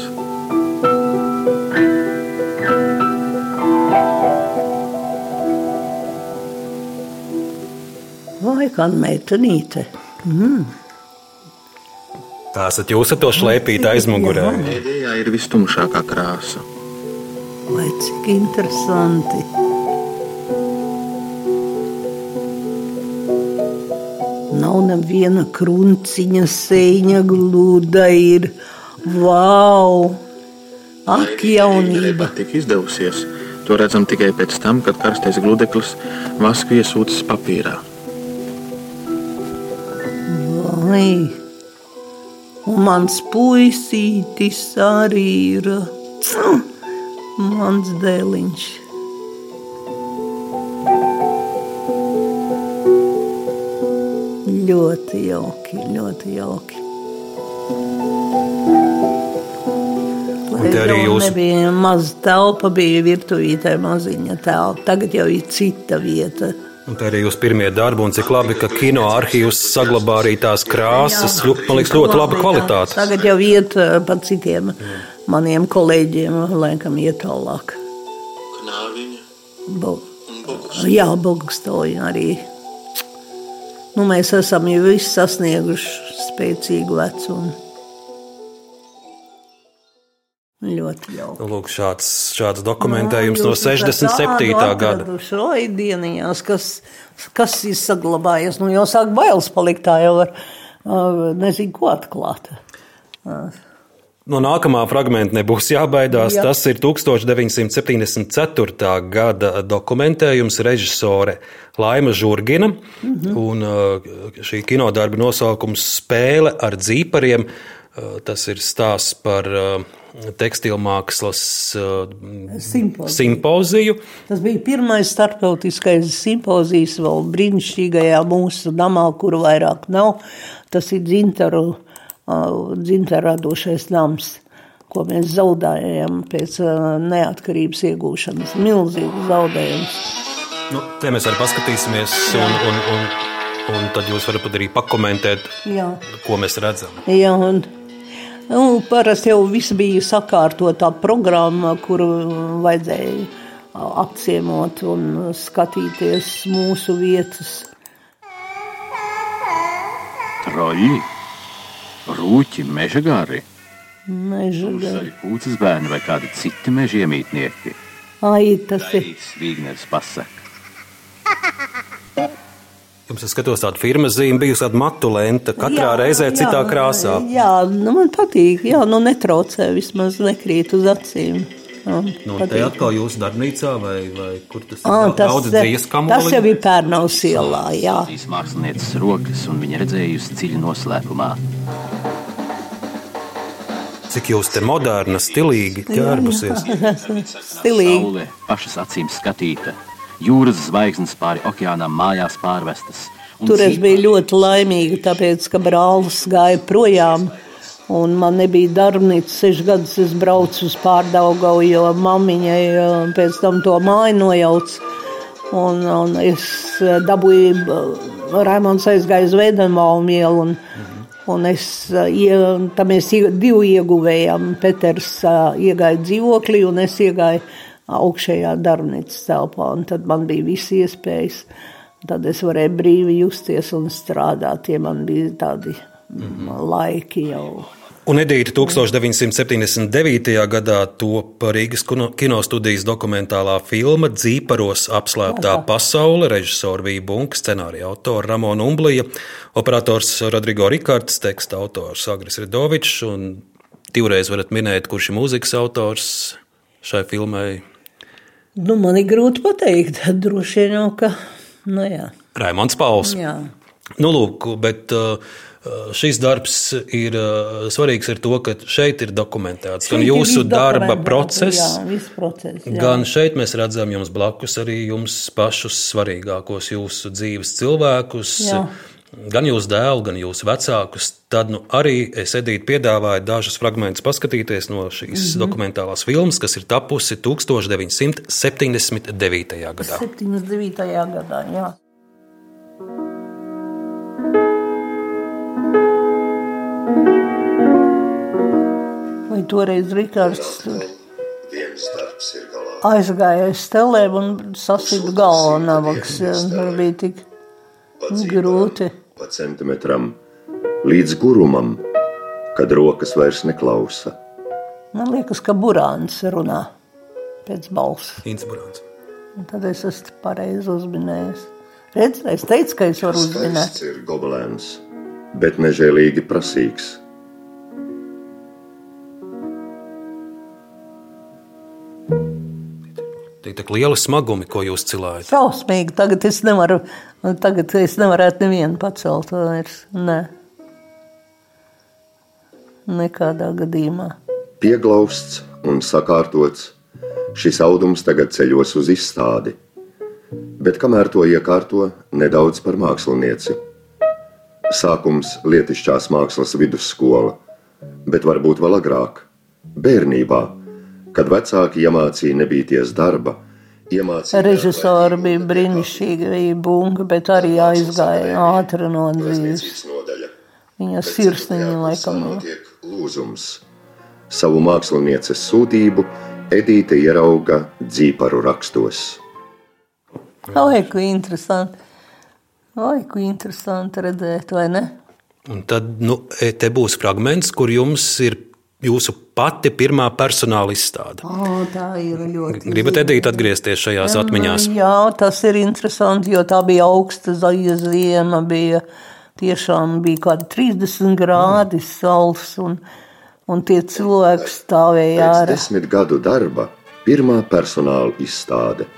Vai kāda meitenīte? Tā esat jūs ar to šleipīt aizmugurē. Pēdējā ir vistumšākā krāsa. Vai cik interesanti. Nav neviena krunciņa, sēņa gluda ir. Wow! Ak, jaunība! Tik izdevusies. To redzam tikai pēc tam, kad karstais gludeklis vasku iesūcis papīrā. Vai! Un mans puisītis arī ir. Mans dēliņš. Ļoti jauki, ļoti jauki. te arī jūs- Nebija maza telpa, bija virtuvītē maziņa telpa. Tagad jau ir cita vieta. Un tā arī jūs pirmie darbi, un cik labi, ka kino arhīvs saglabā arī tās krāsas. Ļu- Man liekas, ļoti laba kvalitāte. Tagad jau iet eh, pa citiem maniem kolēģiem, laikam, iet tālāk. Knāviņa Bo-. Jā, Bogstoja arī. Nu, mēs esam jau visi sasnieguši spēcīgu vecumu. Ļoti jauki. Nu, Lūk, šāds, šāds dokumentējums no 67. gada. Šodienās, kas, kas ir saglabājies, nu jau sāk bailes palikt, tā jau var nezinu, ko atklāt. No nākamā fragmenta nebūs jābaidās. Jā. Tas ir 1974. gada dokumentējums režisore Laima Žurgina. Mhm. Un uh, šī kinodarba nosaukums Spēle ar dzīpariem. Uh, Tas ir stāsts par uh, tekstilmākslas uh, Simpoziju. simpoziju. Tas bija pirmais starptautiskais simpozijas vēl brīnišķīgajā mūsu namā, kuru vairāk nav. Tas ir dzintaru, dzintaru radošais nams, ko mēs zaudējām pēc neatkarības iegūšanas. Milzīgs zaudējums. Nu, te mēs arī paskatīsimies, un, un, un, un tad jūs varat arī pakomentēt, Jā. ko mēs redzam. Jā, un, nu, parasti jau viss bija sakārtotā programma, kuru vajadzēja apciemot un skatīties mūsu vietas. Troļļi, rūķi, meža gari, Meža gara. arī pūces bērni vai kādi citi meža Jums ir skatos tāda firmas zīme, bijusi tāda matulenta, katrā jā, reizē jā, citā krāsā. Jā, nu man patīk, jā, nu netraucē, vismaz nekrīt uz acīm. Nu, te atkal jūsu darbnīcā vai, vai kur tas ir? Tas, tas jau ir Pērnaus ielā, jā. Šīs mākslinieces rokas un viņa redzējusi dziļi noslēpumā. Cik jūs te moderna, stilīgi ķērbusies? stilīgi. Saule pašas acīm skatīta jūras zvaigznes pāri okeānam mājās pārvestas. Tur es biju ļoti laimīga, tāpēc, ka brālis gāja projām. Un man nebija darbnīca, sešu gadus es braucu uz pārdaugau, jo mammiņai pēc tam to māju nojauc. Un, un es dabūju, Raimons aizgāja uz Veidenvalmu ielu, un, un es, tam mēs divi ieguvējām. Peters iegāja dzīvoklī, un es iegāju augšējā darbnīcas telpā, un tad man bija visi iespējas. Tad es varēju brīvi justies un strādāt, tie man bija tādi mm -hmm. laiki jau. Un Edīte 1979. gadā top Rīgas kinostudijas dokumentālā filma Dzīparos apslēptā pasaule, režisora Vija Bunka, scenārija autora Ramona Umblija, operators Rodrigo Rikārds, teksta autors Agris Ridovičs un divreiz varat minēt, kurš ir mūzikas autors šai filmai. Nu, man ir grūti pateikt. Droši vien jau, ka. Nu, jā. Raimons Pauls. Jā. Nu, lūk, bet uh, šis darbs ir uh, svarīgs ar to, ka šeit ir dokumentēts šeit gan jūsu darba process, jā, process jā. gan šeit mēs redzam jums blakus arī jums pašus svarīgākos jūsu dzīves cilvēkus. Jā gan jūsu dēlu, gan jūsu vecākus, tad nu, arī es Edīti piedāvāju dažus fragmentus paskatīties no šīs mm -hmm. dokumentālās filmas, kas ir tapusi 1979. gadā. 79. gadā, jā. Vai toreiz Rikārds aizgāja aiz stelēm un sasita galvu navaks, tur bija tik grūti pa centimetram līdz gurumam, kad rokas vairs neklausa. Man liekas, ka burāns runā pēc balss. Innsburāns. Tad es esmu pareizi uzminējis. Redz, es teicu, ka es varu uzminēt. Tas ir gobelēns, bet nežēlīgi prasīgs. Tie ir lieli smagumi, ko jūs cilājat. Šausmīgi. Tagad es nevaru tagad es nevarētu nevienu pacelt vairs. Nē. Nekādā gadījumā. Pieglausts un sakārtots, šis audums tagad ceļos uz izstādi. Bet kamēr to iekārto, nedaudz par mākslinieci. Sākums lietišķās mākslas vidusskola, bet varbūt vēl agrāk, bērnībā, kad vecāki iemācīja nebīties darba Režisori bija brīnišķīgi, bija bunga, bet arī aizgāja ātri no dzīves. Viņa sirsniņa laikam. Lūzums. Savu mākslinieces sūtību Edīte ierauga dzīparu rakstos. Vai, ko interesanti. Vai, ko interesanti redzēt, vai ne? Un tad nu, e, te būs fragments, kur jums ir jūsu pati pirmā personāla izstāde. Oh, tā ir ļoti. Gribat, Edīt, atgriezties šajās atmiņās? Jā, tas ir interesanti, jo tā bija augsta zaļa ziema, bija tiešām bija kādi 30 grādi saules, un, un tie cilvēki stāvēja ārā. Desmit gadu darba, pirmā personāla izstāde.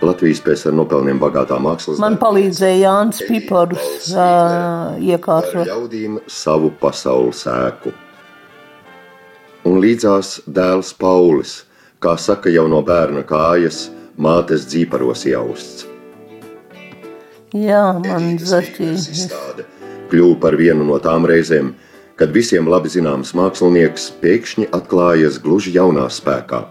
Latvijas pēc tam nopelniem bagātā mākslas. Man palīdzēja Jānis Piparus uh, iekārtot. Ļaudīm savu pasaules ēku un līdzās dēls Paulis, kā saka jau no bērna kājas, mātes dzīparos jausts. Jā, man zaķīs. Kļuva par vienu no tām reizēm, kad visiem labi zināms mākslinieks pēkšņi atklājas gluži jaunā spēkā.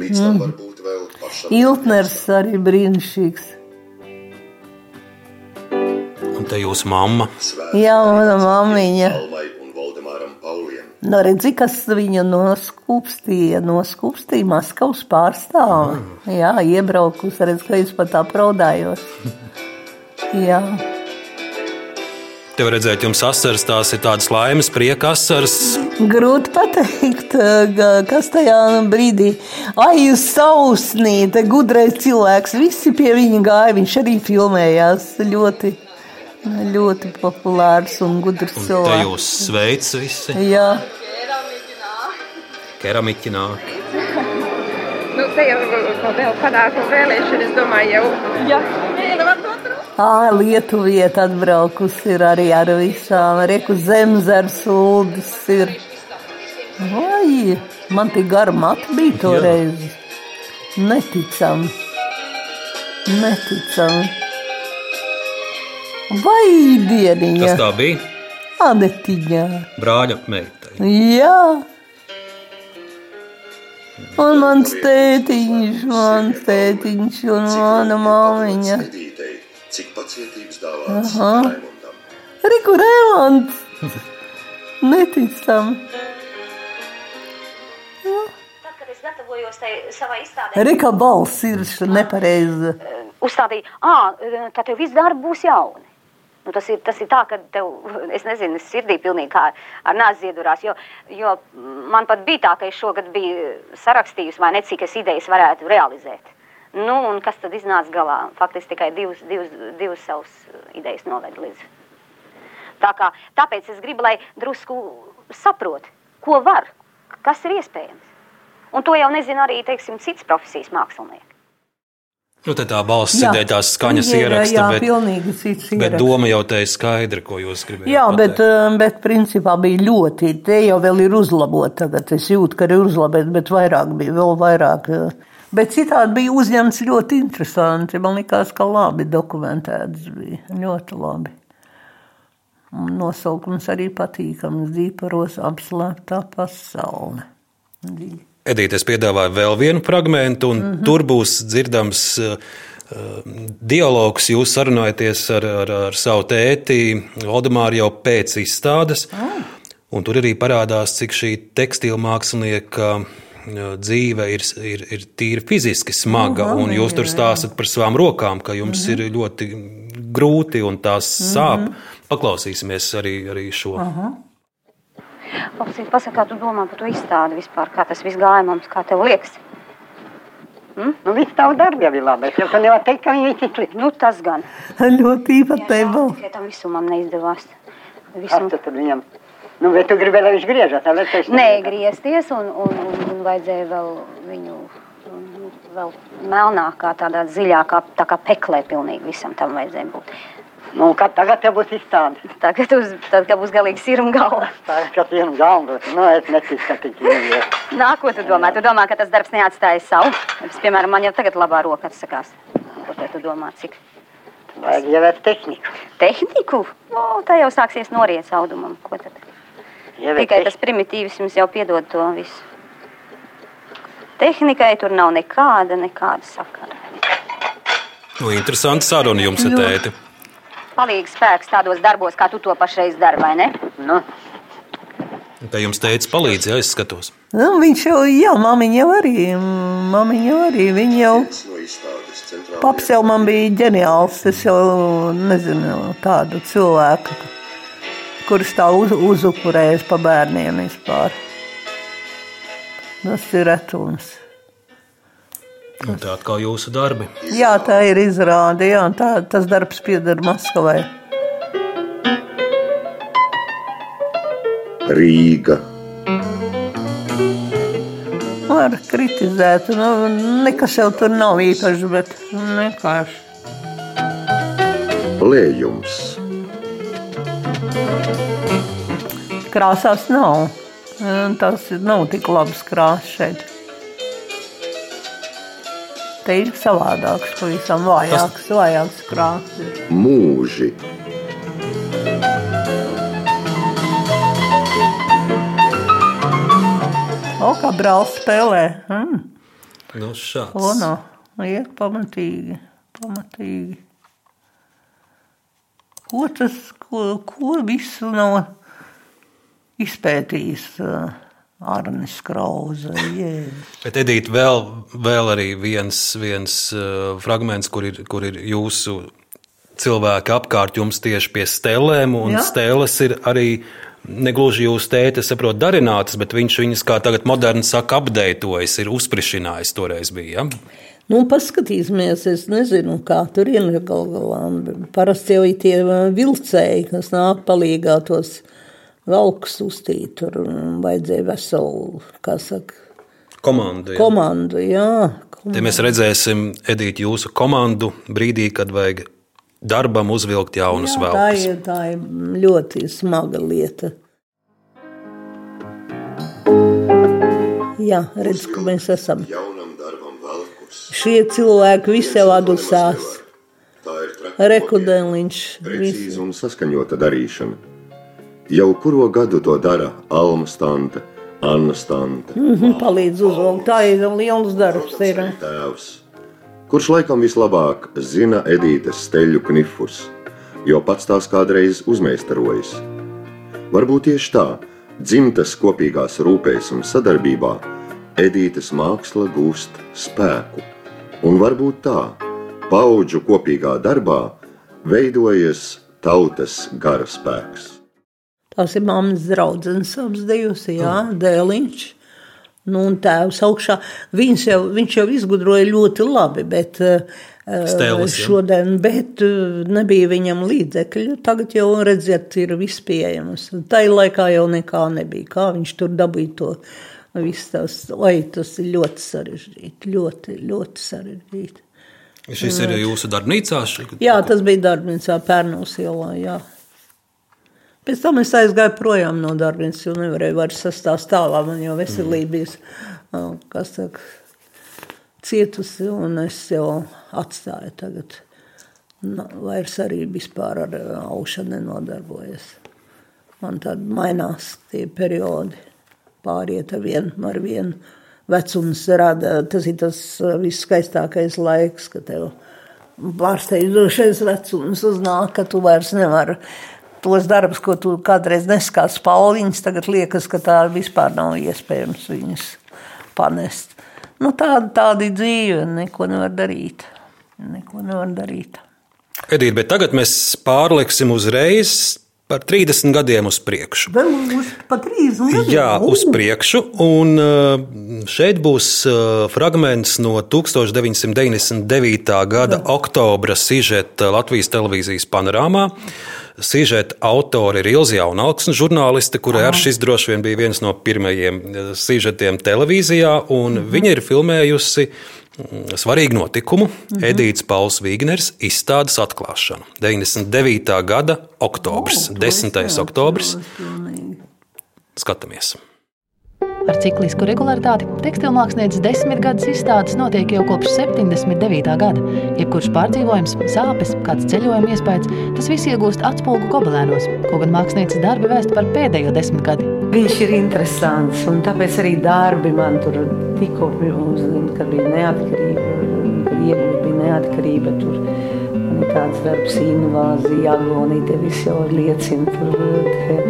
Līdz tam mm. varbūt vēl pašam. Iltners arī brīnišķīgs. Un te jūsu mamma? Jā, mana mammiņa. Nu, redzi, kas viņu noskūpstīja, noskūpstīja Maskavas pārstāvi. Mm. Jā, iebraukus, redz, ka es pat apraudājos. Jā. Tev redzēt, jums asaras tās ir tādas laimes, prieka asaras. Grūti pateikt, kas tajā brīdī aizjūta sausnīte, gudrais cilvēks. Visi pie viņa gāja. Viņš arī filmējās ļoti, ļoti populārs un gudrs Te cilvēks. jūs sveic visi. Jā, Keramiķinā. Nu, te jau vēl panākumu vēlēšana, es domāju, jau. Jā. Ā, Lietuvieta atbraukusi ir arī ar visām. Reku zemzars uldis ir. Vai, man tik gara mati bija toreiz. Neticam. Neticam. Vai dieniņa? Kas tā bija? Anetiņā. Brāļa meitai. Jā. Un mans tētiņš, mans tētiņš un mana māmiņa. Cik pacietības dāvāts Aha. Raimondam. Riku Rēmons! Neticam! Tad, kad es gatavojos savai izstādē, Rika balss ir nepareiza. uzstādīju, ah, tā tev viss darbi būs jauni. Nu, tas, ir, tas ir tā, ka tev, es nezinu, es sirdī pilnīgi kā ar nāzi ziedurās, jo, jo man pat bija tā, ka es šogad biju sarakstījusi, vai ne cik es idejas varētu realizēt. Nu, un kas tad iznāca galā? Faktiski tikai divas, divas, divas savas idejas noved līdz. Tā kā, tāpēc es gribu, lai drusku saprot, ko var, kas ir iespējams. Un to jau nezina arī, teiksim, cits profesijas mākslinieks. Nu, tā balss ir tās skaņas Jā, ieraksta, jā, bet, pilnīgi cits bet ieraksts. doma jau te ir skaidra, ko jūs gribējāt. Jā, bet, pateikt. eh, bet principā bija ļoti. Te jau vēl ir uzlabota. Tagad es jūtu, ka ir uzlabota, bet vairāk bija, vēl vairāk. eh. Bet citādi bija uzņemts ļoti interesanti. Man liekas, ka labi dokumentēts bija. Ļoti labi. Nosaukums arī patīkams. Zīparos apslēptā pasaule. Dī- Edīte, es piedāvāju vēl vienu fragment, un mm -hmm. tur būs dzirdams uh, uh, dialogs. Jūs sarunājaties ar, ar, ar savu tēti Odamāru jau pēc izstādes. Oh. Un tur arī parādās, cik šī tekstila mākslinieka uh, dzīve ir, ir, ir tīri fiziski smaga. Aha, un jūs tur stāstat par savām rokām, ka jums mm -hmm. ir ļoti grūti un tās sāp. Mm -hmm. Paklausīsimies arī, arī šo. Aha. Lapsīt, pasaka, kā tu domā par to izstādi vispār, kā tas viss gāja mums, kā tev liekas? Nu, viss tavu darbu jau ir labi. Es jau tā nevaru teikt, ka viņi ir slikti. Nu, tas gan. Ļoti īpatnēji. Tikai tam visumam neizdevās. Kas Visum... tu tad viņam? Nu, bet tu gribēji, lai viņš griežas, lai es Nē, griezties un, un, un, un vajadzēja vēl viņu un vēl melnākā, tādā dziļākā, tā kā peklē pilnīgi visam tam vajadzēja būt. Nu, kad tagad te būs izstāde. Tagad, uz, tad, kad būs galīgi sirma galva. Tagad, kad vienu galvu, nu, es neticu, ka tik ir. Nā, ko tu domā? Tu domā, ka tas darbs neatstāja savu? Es, piemēram, man jau tagad labā roka atsakās. Ko tu domā, cik? Vajag ievērst tehniku. Tehniku? O, tā jau sāksies noriets audumam. Ko tad? Ievērst Tikai tas primitīvs jums jau piedod to visu. Tehnikai tur nav nekāda, nekāda sakara. Nu, interesanti saruna jums ar tēti. Palīgs spēks tādos darbos, kā tu to pašreiz dari, vai ne? Nu, Te jums teica, palīdzi, ja es skatos. Nu, viņš jau, jā, māmiņa jau arī, māmiņa jau arī, viņa jau, paps jau man bija ģeniāls, es jau nezinu tādu cilvēku, kurš tā uz, uzupurējas pa bērniem vispār. Tas ir retums. Un tā atkal jūsu darbi. Jā, tā ir izrāde, jā, tā, tas darbs pieder Maskavai. Rīga. Var kritizēt, nu, nekas jau tur nav īpaši, bet vienkārši. Lējums. Krāsās nav. Tas nav tik labs krāsas šeit. Te ir savādāks, pavisam vājāks, vājāks krāsas. Mūži. O, kā brālis spēlē. Mm. Nu, šāds. O, no, iet pamatīgi, pamatīgi. Ko tas, ko, ko visu nav izpētījis uh, Arnis Krauze? Bet, Edīt, vēl, vēl arī viens, viens uh, fragments, kur ir, kur ir jūsu cilvēki apkārt jums tieši pie stelēm, un Jā. stēles ir arī negluži jūsu tēta, saprot, darinātas, bet viņš viņas, kā tagad moderni saka, apdeitojas, ir uzsprišinājis toreiz bija. Ja? Nu, paskatīsimies, es nezinu, kā tur ir gal galā. Parasti jau ir tie vilcēji, kas nāk palīgā tos valkus uztīt. Tur vajadzēja veselu, kā saka, Komandu. Ja? komandu, jā. Te mēs redzēsim, Edīt, jūsu komandu brīdī, kad vajag darbam uzvilkt jaunus Jā, tā, velkus. ir, tā ir ļoti smaga lieta. Jā, redz, ka mēs esam. Jaunam darbam velkus. Šie cilvēki visi jau adusās. Tā Rekudēliņš. Precīzi un saskaņota darīšana. Jau kuro gadu to dara Alma Stante, Anna Stante, Mhm, Palīdz uzvilkt. Tā ir liels darbs. Ir. tēvs, kurš laikam vislabāk zina Edītes steļu knifus, jo pats tās kādreiz uzmeistarojas. Varbūt tieši tā, dzimtas kopīgās rūpēs un sadarbībā, Edītes māksla gūst spēku. Un varbūt tā, paudžu kopīgā darbā veidojas tautas gara spēks. Tās ir mammas draudzenes abas divas, jā, dēliņš. Nu, un tēvs augšā. Viņš jau, viņš jau izgudroja ļoti labi, bet uh, Stēles, jā. šodien bet, uh, nebija viņam līdzekļu. Tagad jau, redziet, ir viss pieejams. Tā laikā jau nekā nebija. Kā viņš tur dabīja to visu tās, oi, tas ir ļoti sarežģīti, ļoti, ļoti sarežģīti. Šis ir jūsu darbnīcā. ši- Jā, tas bija darbnīcā Pērnos ielā, jā. Pēc tam es aizgāju projām no darbnīcas, jo nevarēju vairs sastāst tālāk. Man jau veselība bija, saka, cietusi, un es jau atstāju tagad. Nu, vairs arī vispār ar aušanu nenodarbojos. Man tad mainās tie periodi. Pāriet ar vienu, ar vienu. Vecums rada, tas ir tas viskaistākais laiks, kad tev pārsteidzošais vecums uznāk, ka tu vairs nevari tos darbus, ko tu kādreiz neskāts pauliņas, tagad liekas, ka tā vispār nav iespējams viņus panest. Nu, tāda, tāda ir dzīve, neko nevar darīt. Neko nevar darīt. Edīt, bet tagad mēs pārliksim uzreiz par 30 gadiem uz priekšu. Vēl uz pat trīs gadiem? Jā, uz priekšu. Un uh, šeit būs uh, fragments no 1999. gada oktobra sižeta Latvijas televīzijas panorāmā. Sižeta autori ir Ilza Jaunalksna, žurnāliste, kurai ar šis droši vien bija viens no pirmajiem uh, sižetiem televīzijā. Viņa ir filmējusi mm, svarīgu notikumu, Edīts Pauls Vīgners izstādes atklāšanu. 99. gada oktobris, 10. oktobris. Skatāmies! Ar ciklisku regularitāti tekstilmākslinieces desmit gadus izstādes notiek jau kopš 79. gada. Jebkurš pārdzīvojums, sāpes, kāds ceļojuma iespējas, tas viss iegūst atspūgu gobelēnos, ko gan mākslinieces darbi vēst par pēdējo desmitgadi. Viņš ir interesants, un tāpēc arī darbi man tur tikko uzzina, kad bija neatkarība, Krievija bija neatkarība, tur man ir tāds darbs invāzija, agonija, te viss jau liecina, tur,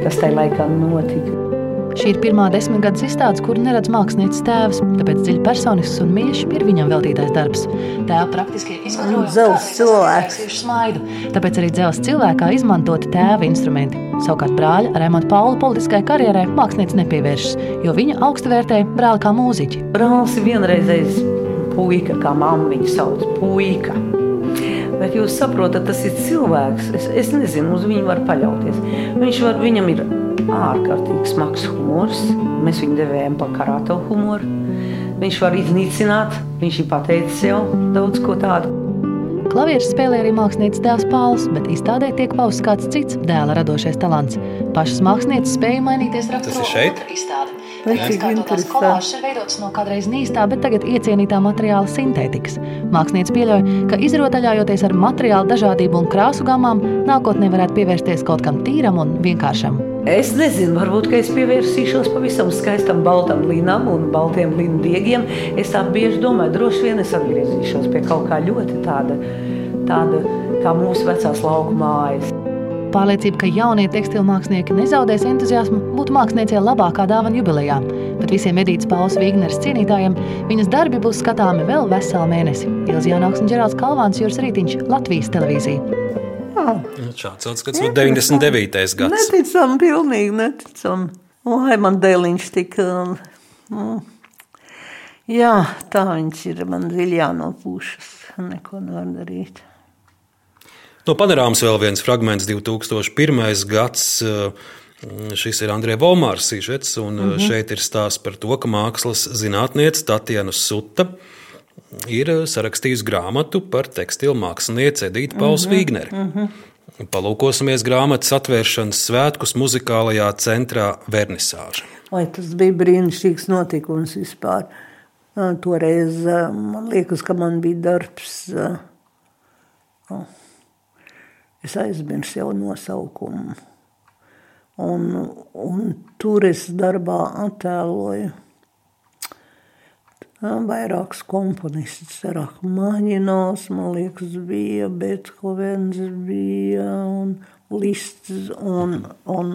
kas tajā laikā notika. Šī ir pirmā desmitgades izstāde, kuru neredz mākslinieces tēvs, tāpēc dziļi personisks un mīļš ir viņam veltītais darbs. Tēva praktiski Dzels cilvēks. smaidu, tāpēc arī dzels cilvēkā izmantoti tēva instrumenti. Savukārt brāļa Raimonda Paula politiskai karjerai mākslinieks nepievēršas, jo viņa augstu vērtē brāli kā mūziķi. Brālis ir vienreizējs puika, kā mamma viņu sauc, puika. Bet jūs saprotat, tas ir cilvēks. Es, es nezinu, uz viņu var paļauties. Viņš var, viņam ir ārkārtīgi smags humors. Mēs viņu devējam par karāto humoru. Viņš var iznīcināt, viņš ir pateicis jau daudz ko tādu. Klavieres spēlē arī mākslinieks dēls Pāvils, bet izstādē tiek pausts kāds cits dēla radošais talants. Pašas mākslinieces spēja mainīties Tas ir šeit? izstāde. Izkārtotās interesanti. kolāžas ir veidotas no kādreiz nīstā, bet tagad iecienītā materiāla sintētikas. Mākslinieks pieļauj, ka izrotaļājoties ar materiālu dažādību un krāsu gamām, nākotnē varētu pievērsties kaut kam tīram un vienkāršam. Es nezinu, varbūt es pievērsīšos pavisam skaistam baltam līnam un baltiem līnu diegiem. Es tā bieži domāju, droši vien es atgriezīšos pie kaut kā ļoti tāda, tāda kā mūsu vecās lauku mājas. Pārliecība, ka jaunie tekstilmākslinieki nezaudēs entuziasmu, būtu māksliniecei labākā dāvana jubilejā. bet visiem Edītas Pauls Vigneres cienītājiem viņas darbi būs skatāmi vēl veselu mēnesi. Ilzi Jānāks un Ģerāls Kalvāns, Jūras Rītiņš, Latvijas televīzija. Jā. Šāds atskats no 99. gads. Neticam, pilnīgi neticam. Lai man dēliņš tik. Mm, jā, tā viņš ir. Man dziļā no pušas. Neko nevar darīt. No panorāmas vēl viens fragments, 2001. gads. Šis ir Andrija Volmārs sižets, un mm -hmm. šeit ir stāsts par to, ka mākslas zinātniece Tatjana Suta ir sarakstījusi grāmatu par tekstilu mākslinieci Edītu Pauls mm -hmm. Vīgneri. Mm -hmm. Palūkosimies grāmatas atvēršanas svētkus muzikālajā centrā Vernisāža. Vai tas bija brīnišķīgs notikums vispār? Toreiz man liekas, ka man bija darbs. Es aizmirsu jau nosaukumu. Un, un tur es darbā attēloju vairākus komponistus. Rachmaņinovs, man liekas, bija, Bethovens bija, un Lists, un, un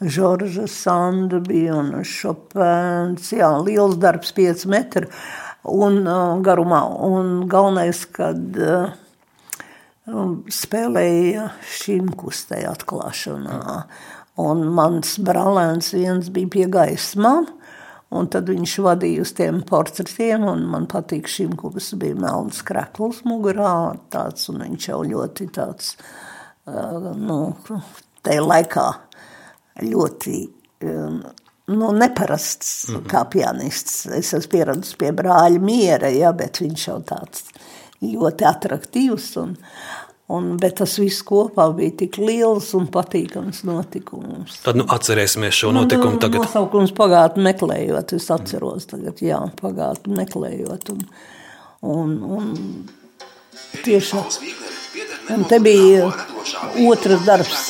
Žorža Sanda bija, un Šopēns, jā, liels darbs, 5 metri un uh, garumā. Un galvenais, kad uh, spēlēja šimkus tajā atklāšanā, un mans brālēns viens bija pie gaismām, Un tad viņš vadīja uz tiem portretiem, un man patīk šim kubas bija melns krekls mugurā, tāds, un viņš jau ļoti tāds, nu, tajā laikā ļoti, nu, neparasts mm -hmm. kā pianists. Es esmu pieradus pie brāļa miera, ja, bet viņš jau tāds ļoti atraktīvs, un, Un, bet tas viss kopā bija tik liels un patīkams notikums. Tad nu, atcerēsimies šo notikumu. Tagad. Nosaukums pagātnē meklējot, es atceros tagad, jā, pagātnē meklējot. Un, un, un tieši Un te bija otrs darbs,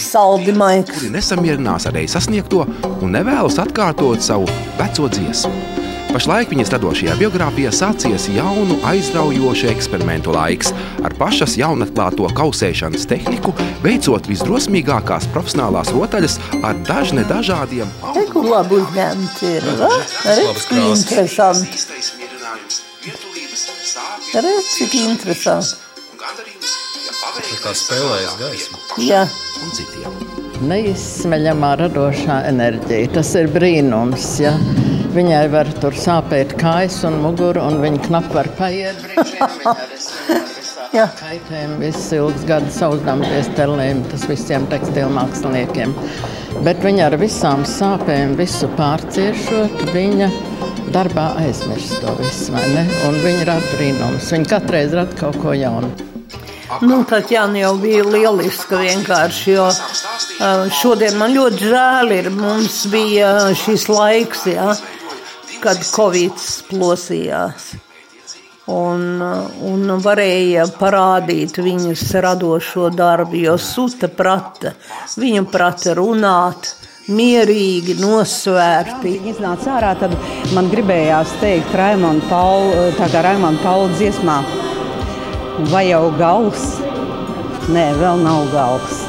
saldi maigs. Kuri nesamierinās ar reiz sasniegto un nevēlas atkārtot savu veco dziesmu. Pašlaik viņas radošajā biogrāfijā sācies jaunu, aizraujošu eksperimentu laiks ar pašas jaunatklāto kausēšanas tehniku, veicot visdrosmīgākās profesionālās rotaļas ar dažne dažādiem Eku labi uzņemti ir, va? Redz, cik interesanti. Redz, cik interesanti. Kā spēlējas gaismu. Jā. Un citiem. Neizsmeļamā radošā enerģija. Tas ir brīnums. Ja? Viņai var tur sāpēt kājas un muguru, un viņa knapi var paiet brīžiem. Kaitēm viss ilgs gadus auzdamties telēm, tas visiem tekstilu māksliniekiem. Bet viņa ar visām sāpēm visu pārciešot, viņa darbā aizmirst to visu, vai ne? Un viņa rada brīnums. Viņa katreiz rada kaut ko jaunu. Nu, Tatjana jau bija lieliska vienkārši, jo šodien man ļoti žēl ir, mums bija šis laiks, ja, kad Covid plosījās. Un, un varēja parādīt viņas radošo darbu, jo suta prata, viņa prata runāt, mierīgi, nosvērti. Viņa iznāca ārā, tad man gribējās teikt Raimonda Paula, tā kā Raimonda Paula dziesmā, vai jau gals? Nē, vēl nav gals.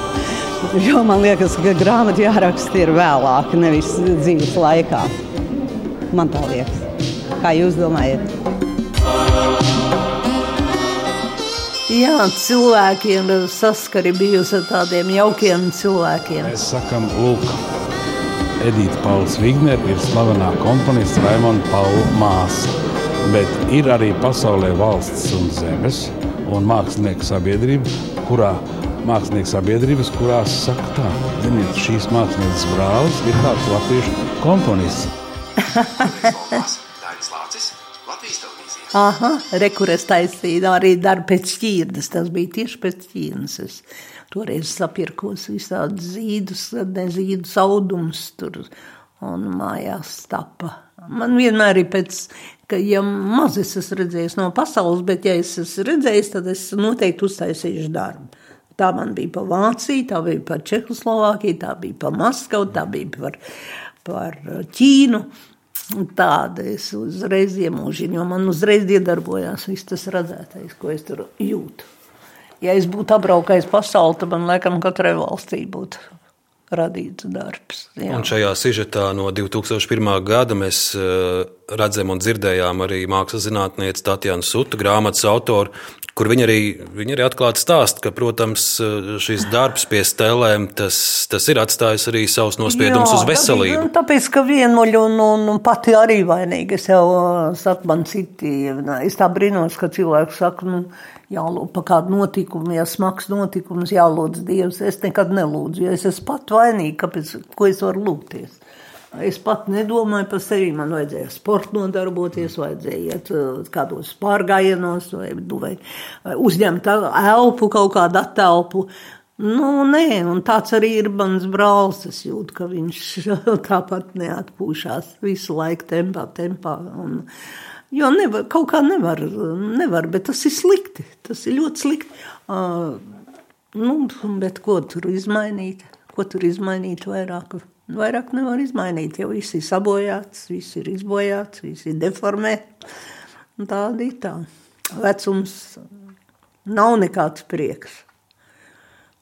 Jo man liekas, ka grāmata jāraksta ir vēlāk, nevis dzīves laikā. Man tā liekas. Kā jūs domājat? Jā, cilvēkiem saskari bijusi ar tādiem jaukiem cilvēkiem. Mēs sakām, lūk, Edita Pauls Vigner ir slavenā komponista Raimonda Paula māsa. Bet ir arī pasaulē valsts un zemes un mākslinieku sabiedrība, kurā mākslinieku sabiedrības, kurās saka tā, ziniet, šīs mākslinieces brālis ir kāds latviešu komponists. Aha, rekurēs taisīja arī darbu pēc šķirnes. Tas bija tieši pēc šķirnes. Es toreiz sapirkos visādi zīdus, ne zīdus audums tur un mājās tapa. Man vienmēr ir pēc, ka ja maz es esmu redzējis no pasaules, bet ja es esmu redzējis, tad es noteikti uztaisīšu darbu. Tā man bija pa Vāciju, tā bija par Čehoslovākiju, tā bija pa Maskavu, tā bija par, par Ķīnu. Tāda es uzreiz iemūžinu, jo man uzreiz iedarbojās viss tas redzētais, ko es tur jūtu. Ja es būtu apbraukājis pasauli, tad man laikam katrai valstī būtu radīts darbs. Jā. Un šajā sižetā no 2001. gada mēs eh, redzam un dzirdējām arī mākslas zinātnieci Tatjana Suta, grāmatas autoru, kur viņa arī, viņa arī atklāti stāst, ka, protams, šis darbs pie stēlēm, tas, tas ir atstājis arī savus nospiedumus uz veselību. Tāpēc, tāpēc ka vienuļu un, un, un pati arī vainīga. Es jau saku, man citi, es tā brīnos, ka cilvēks saka, nu, jālūdz par kādu notikumu, ja smags notikums, jālūdz Dievs. Es nekad nelūdzu, jo es esmu pat vainīga, kāpēc, ko es varu lūgties. Es pat nedomāju par sevi. Man vajadzēja sporta nodarboties, vajadzēja iet uh, kādos pārgājienos, vai, vai, vai uzņemt elpu, kaut kādu attēlpu. Nu, nē, un tāds arī ir mans brālis. Es jūtu, ka viņš tāpat neatpūšas visu laiku tempā, tempā. Un, Jo nevar, kaut kā nevar, nevar, bet tas ir slikti. Tas ir ļoti slikti. Uh, nu, bet ko tur izmainīt? Ko tur izmainīt vairāk? Vairāk nevar izmainīt, jo viss ir sabojāts, viss ir izbojāts, viss ir deformēts. Tāda ir tā. Vecums nav nekāds prieks.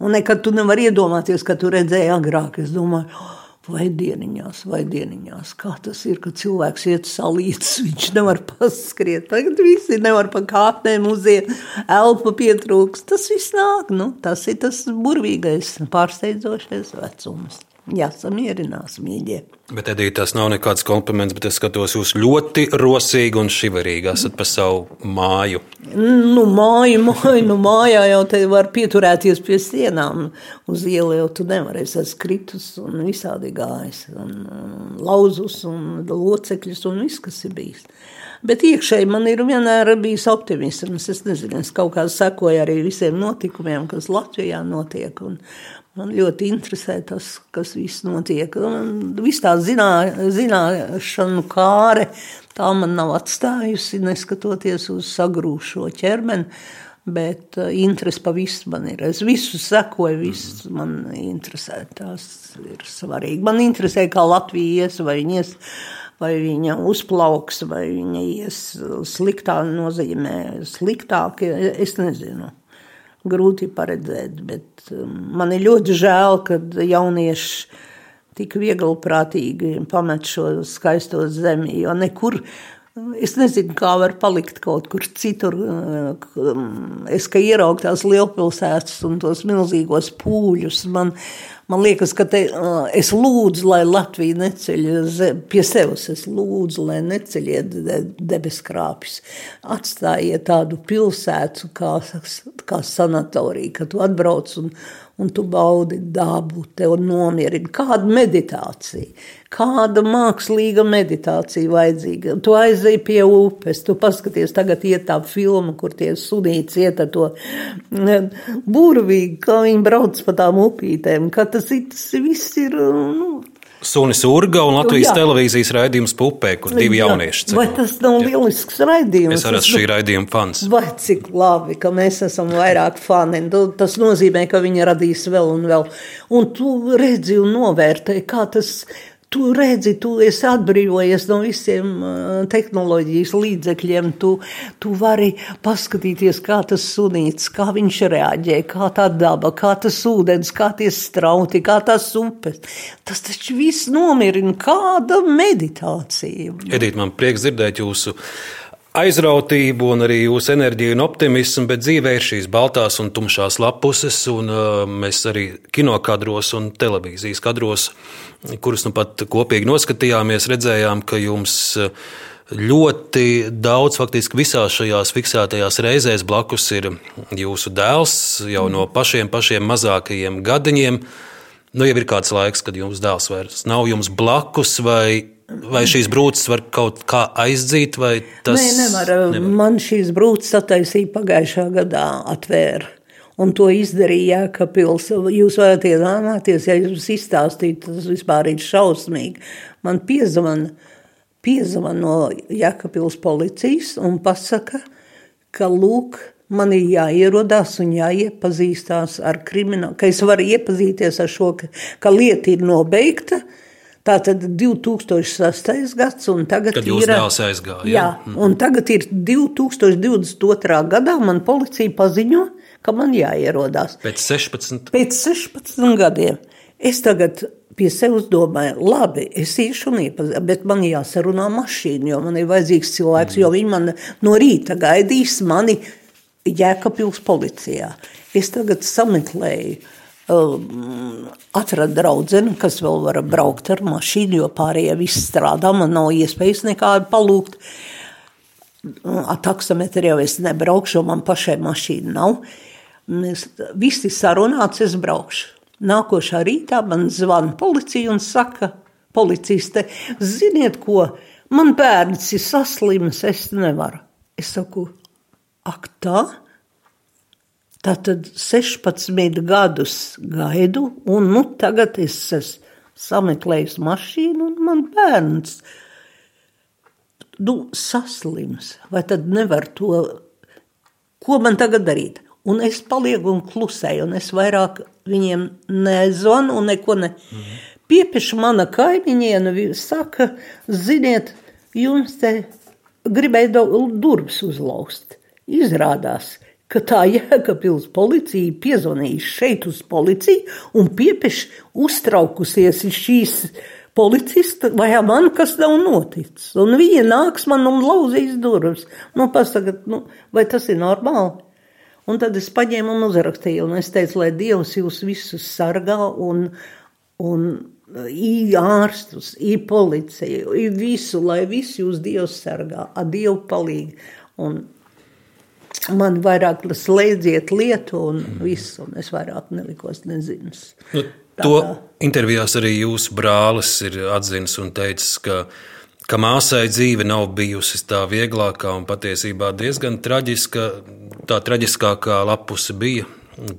Un nekad tu nevari iedomāties, ka tu redzēji agrāk. Es domāju, oh, vai dieniņās, vai dieniņās. Kā tas ir, kad cilvēks iet salīdz, viņš nevar paskriet. Tagad visi nevar pa kāpnēm uziet, elpa pietrūks. Tas viss nāk, nu, tas ir tas burvīgais, pārsteidzošais vecums. Jāsamierinās, mīļie. Bet, Edita, tas nav nekāds kompliments, bet es skatos, jūs ļoti rosīgi un šiverīgi esat pa savu māju. Nu, māju, māju, nu, mājā jau te var pieturēties pie sienām. Uz ielu jau tu nevari. Es kritus un visādi gājis. Un, un lauzus un locekļus un viss, kas ir bijis. Bet iekšēji man ir vienmēr bijis optimisms. Es nezinu, es kaut kā sekoju arī visiem notikumiem, kas Latvijā notiek. Un Man ļoti interesē tas, kas viss notiek. Viss tā zinā, zināšanu kāre, tā man nav atstājusi, neskatoties uz sagrūšo ķermeni. Bet uh, interesi par visu man ir. Es visu sekoju, viss man interesē. Tas ir svarīgi. Man interesē, kā Latvija ies, vai viņa ies, vai viņa uzplauks, vai viņa ies sliktā nozīmē, sliktāk. Es nezinu grūti paredzēt. Bet um, man ir ļoti žēl, ka jaunieši tik viegli prātīgi pamet šo skaisto zemi, jo nekur. Es nezinu, kā var palikt kaut kur citur. Um, es kā ieraugu tās lielpilsētas un tos milzīgos pūļus. Man, Man liekas, ka te, es lūdzu, lai Latvija neceļ pie sevis. Es lūdzu, lai neceļiet debeskrāpjas. Atstājiet tādu pilsētu kā, kā sanatoriju, kad tu atbrauc un, un tu baudi dabu, tev nomierina. Kāda meditācija, kāda mākslīga meditācija vajadzīga. Tu aizēji pie upes, tu paskaties tagad iet tā filma, kur tie sunīts iet ar to burvīgi, kā viņi brauc pa tām upītēm, ka tas, tas viss ir, nu, Sunis Urga un Latvijas jā. televīzijas raidījums Pupē, kur divi jaunieši ceļo. Vai tas nav jā. lielisks raidījums? Es arī esmu šī raidījuma fans. Vai cik labi, ka mēs esam vairāk fani. Tas nozīmē, ka viņi radīs vēl un vēl. Un tu redzi un novērtē, kā tas Tu redzi, tu esi atbrīvojies no visiem tehnoloģijas līdzekļiem. Tu, tu vari paskatīties, kā tas sunīts, kā viņš reaģē, kā tā daba, kā tas ūdens, kā tie strauti, kā tās upes. Tas taču viss nomierina. Kāda meditācija? Edīt, man prieks dzirdēt jūsu aizrautību un arī jūsu enerģiju un optimismu, bet dzīvē ir šīs baltās un tumšās lapuses, un uh, mēs arī kinokadros un televīzijas kadros, kurus nu pat kopīgi noskatījāmies, redzējām, ka jums uh, ļoti daudz, faktiski visās šajās fiksētajās reizēs blakus ir jūsu dēls jau no pašiem, pašiem mazākajiem gadiņiem. Nu, jau ir kāds laiks, kad jums dēls vairs nav jums blakus, vai Vai šīs brūces var kaut kā aizdzīt, vai tas Nē, nevar. nevar? Man šīs brūces attaisīja pagājušā gadā atvēra. Un to izdarīja Jēkabils. Jūs varat iedomāties, ja jums izstāstīt, tas vispār ir šausmīgi. Man piezvana, piezvana no Jēkabils policijas un pasaka, ka lūk, man ir jāierodās un jāiepazīstās ar kriminālu, ka es varu iepazīties ar šo, ka, ka lieta ir nobeigta, Tā tad 2006. gads, un tagad Kad ir aizgāja. Jā, mm. un tagad ir 2022. gadā. Man policija paziņo, ka man jāierodās. Pēc 16. Pēc 16 gadiem. Es tagad pie sevis domāju, labi, es iešu un iepazīstu, bet man jāsarunā mašīna, jo man ir vajadzīgs cilvēks, jo viņi man no rīta gaidīs mani Jēkabpils policijā. Es tagad sameklēju, um, atradu draudzeni, kas vēl var braukt ar mašīnu, jo pārējie visi strādā, man nav iespējas nekādu palūgt. Ar taksometru jau es nebraukšu, jo man pašai mašīna nav. Mēs visi sarunāts, es braukšu. Nākošā rītā man zvana policija un saka, policiste, ziniet ko, man bērns ir saslims, es nevaru. Es saku, ak tā? Tātad 16 gadus gaidu, un nu, tagad es esmu sameklējis mašīnu, un man bērns nu, saslims. Vai tad nevar to, ko man tagad darīt? Un es palieku un klusēju, un es vairāk viņiem nezvanu un neko ne. Mhm. Piepiša mana kaimiņiene, saka, ziniet, jums te gribēja durvis uzlauzt. Izrādās, ka tā Jēkabils policija piezvanījusi šeit uz policiju un piepiši uztraukusies šīs policista, vai man kas nav noticis. Un viņa nāks man un lauzīs durvis. Nu, pasakat, nu, vai tas ir normāli? Un tad es paņēmu un uzrakstīju, un es teicu, lai Dievs jūs visus sargā un, un i ārstus, i policiju, i visu, lai visi jūs Dievs sargā, ar Dievu palīgi. Un man vairāk slēdziet lietu un viss, un es vairāk nelikos nezinas. Nu, to intervijās arī jūsu brālis ir atzinis un teicis, ka ka māsai dzīve nav bijusi tā vieglākā un patiesībā diezgan traģiska. Tā traģiskākā lapuse bija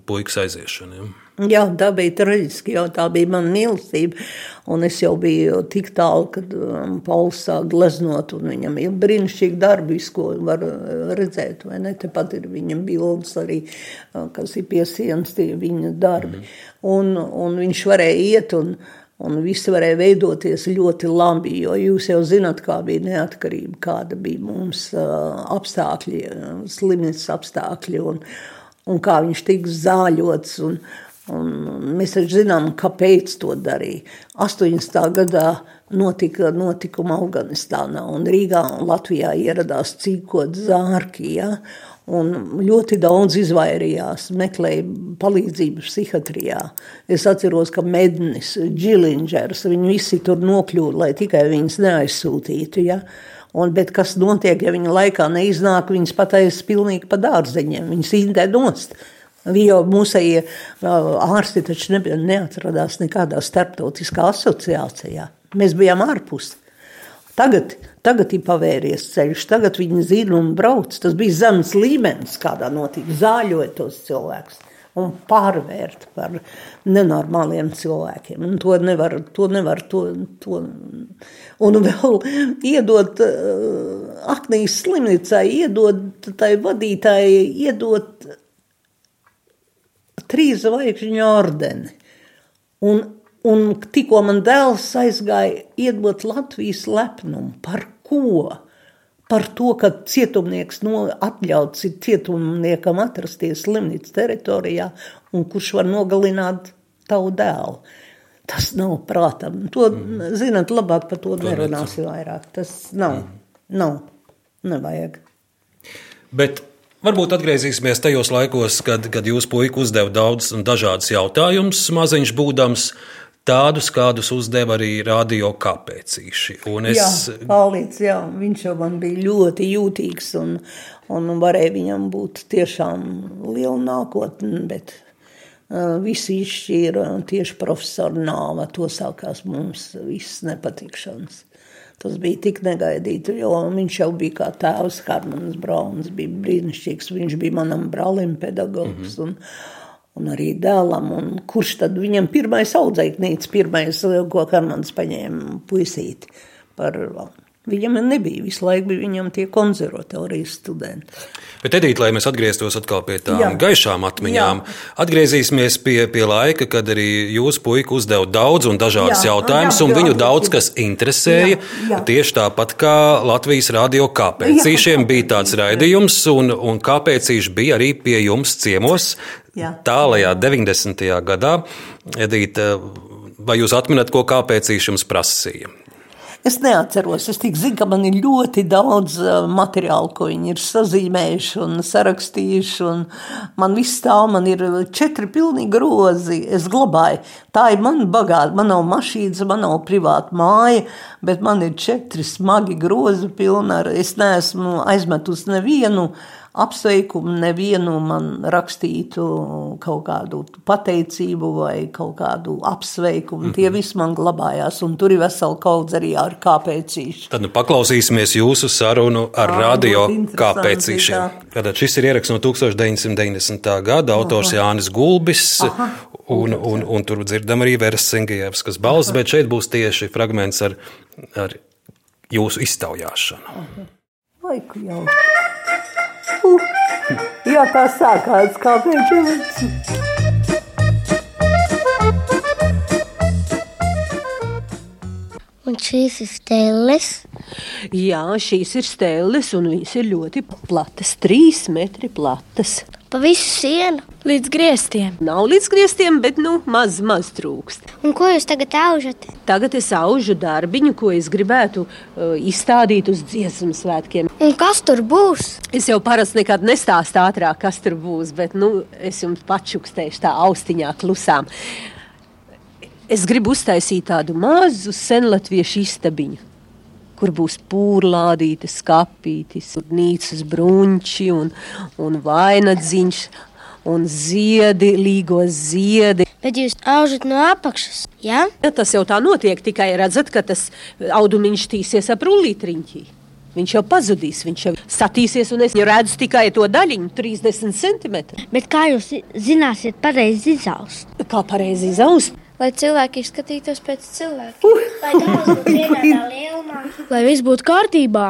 puikas aiziešana. Ja? Jā, tā bija traģiski, jo tā bija mana mīlestība. Un es jau biju tik tālu, kad um, Pauls sāk gleznot, un viņam ir brīnišķīgi darbi, ko var uh, redzēt. Tepat ir viņam bildes arī, uh, kas ir pie sienas, tie viņa darbi. Mm. Un, un viņš varēja iet un Un viss varēja veidoties ļoti labi, jo jūs jau zināt, kā bija neatkarība, kāda bija mums uh, apstākļi, slimnīcas apstākļi, un, un kā viņš tika zāļots. Un, un mēs taču zinām, kāpēc to darīja. 80. gadā notika notikuma Afganistānā, un Rīgā un Latvijā ieradās cīkot zārki. Ja? Un ļoti daudz izvairījās, meklēja palīdzību psihiatrijā. Es atceros, ka Mednis, Džilingers, viņi visi tur nokļūda, lai tikai viņus neaizsūtītu. Ja? Un, bet kas notiek, ja viņa laikā neiznāk, viņas pataisa pilnīgi pa dārzeņiem, viņas indē nost. Jo mūsējie ārsti taču ne, neatradās nekādā starptautiskā asociācijā. Mēs bijām ārpus. Tagad Tagad ir pavērties ceļš, tagad viņi zina un brauc. Tas bija zemes līmenis, kādā notika zāļot tos cilvēkus un pārvērt par nenormāliem cilvēkiem. Un to nevar, to nevar, to, to. Un vēl iedot uh, Aknijas slimnīcai, iedot tai vadītājai, iedot trīs zvaigžņu ordeni. Un Un tikko man dēls aizgāja iedot Latvijas lepnumu par ko? Par to, ka cietumnieks no, atļauts ir cietumniekam atrasties slimnīcas teritorijā un kurš var nogalināt tavu dēlu. Tas nav prātam. To, mm. zinat, labāk par to, to nerunāsim vairāk. Tas nav, mm. nav, nevajag. Bet varbūt atgriezīsimies tajos laikos, kad, kad jūs puiku uzdeva daudz un dažādas jautājumus, maziņš būdams. Tādus, kādus uzdeva arī radio kāpēcīši. Es... Jā, Pāvils, jā, viņš jau man bija ļoti jūtīgs un, un varēja viņam būt tiešām liela nākotne, bet visi izšķīra tieši profesori nāva, to sākās mums viss nepatikšanas. Tas bija tik negaidīti, jo viņš jau bija kā tēvs, Harmanis Brauns, bija brīnišķīgs, viņš bija manam brālim pedagogs. Mm -hmm. un, un arī dēlam. Un kurš tad viņam pirmais audzēknīts, pirmais, ko Karmans paņēma puisīti par Viņam nebija visu laiku, bija viņam tie konservatorijas studenti. Bet, Edīt, lai mēs atgrieztos atkal pie tām Jā. gaišām atmiņām, Jā. atgriezīsimies pie, pie laika, kad arī jūsu puika uzdeva daudz un dažādas jautājumus, un viņu daudz kas interesēja. Jā. Jā. Tieši tāpat kā Latvijas radio kāpēcīšiem bija tāds raidījums, un, un kāpēcīši bija arī pie jums ciemos. Jā. Tālajā 90. gadā Edīte vai jūs atminat, ko kāpēc viņš jums prasīja? Es neatceros. Es tikai zinu, ka man ir ļoti daudz uh, materiālu, ko viņi ir sazīmējuši un sarakstījuši. Un man viss stāv, man ir četri pilnīgi grozi. Es glabāju. Tā ir mana bagāta. Man nav mašīnas, man nav privāta māja, bet man ir četri smagi grozi pilni ar. Es neesmu aizmetusi nevienu apsveikumu, nevienu man rakstītu kaut kādu pateicību vai kaut kādu apsveikumu. Mm -hmm. Tie visi man glabājās, un tur ir vesela kaudze arī ar kāpēcīšu. Tad nu, paklausīsimies jūsu sarunu ar Jā, radio kāpēcīšiem. Tātad šis ir ieraksts no 1990. gada, autors Aha. Jānis Gulbis. Aha. Un, un, un tur dzirdam arī Veras Sengijevskas balss, bet šeit būs tieši fragments ar, ar jūsu iztaujāšanu. Vai, jau. Jā, tā sākās kā pēc Un šīs ir stēles. Jā, šīs ir stēles, un viņas ir ļoti platas, trīs metri platas pa visu sienu līdz griestiem. Nav līdz griestiem, bet nu, maz, maz trūkst. Un ko jūs tagad aužat? Tagad es aužu darbiņu, ko es gribētu uh, izstādīt uz dziesmu svētkiem. Un kas tur būs? Es jau parasti nekad nestāstu ātrāk, kas tur būs, bet nu, es jums pačukstēšu tā austiņā klusām. Es gribu uztaisīt tādu mazu senlatviešu istabiņu kur būs pūlādītas, skāpītas, nīcas brunči un, un vainadziņš un ziedi, līgos ziedi. Bet jūs aužat no apakšas, jā? Ja? Tas jau tā notiek, tikai redzat, ka tas audumiņš tīsies ap rullītriņķī. Viņš jau pazudīs, viņš jau satīsies, un es redzu tikai to daļiņu, 30 cm. Bet kā jūs zināsiet, pareizi izaust? Kā pareizi izaust? Lai cilvēki izskatītos pēc cilvēkiem. Lai dārsts būtu vienādā lielumā. Lai viss būtu kārtībā.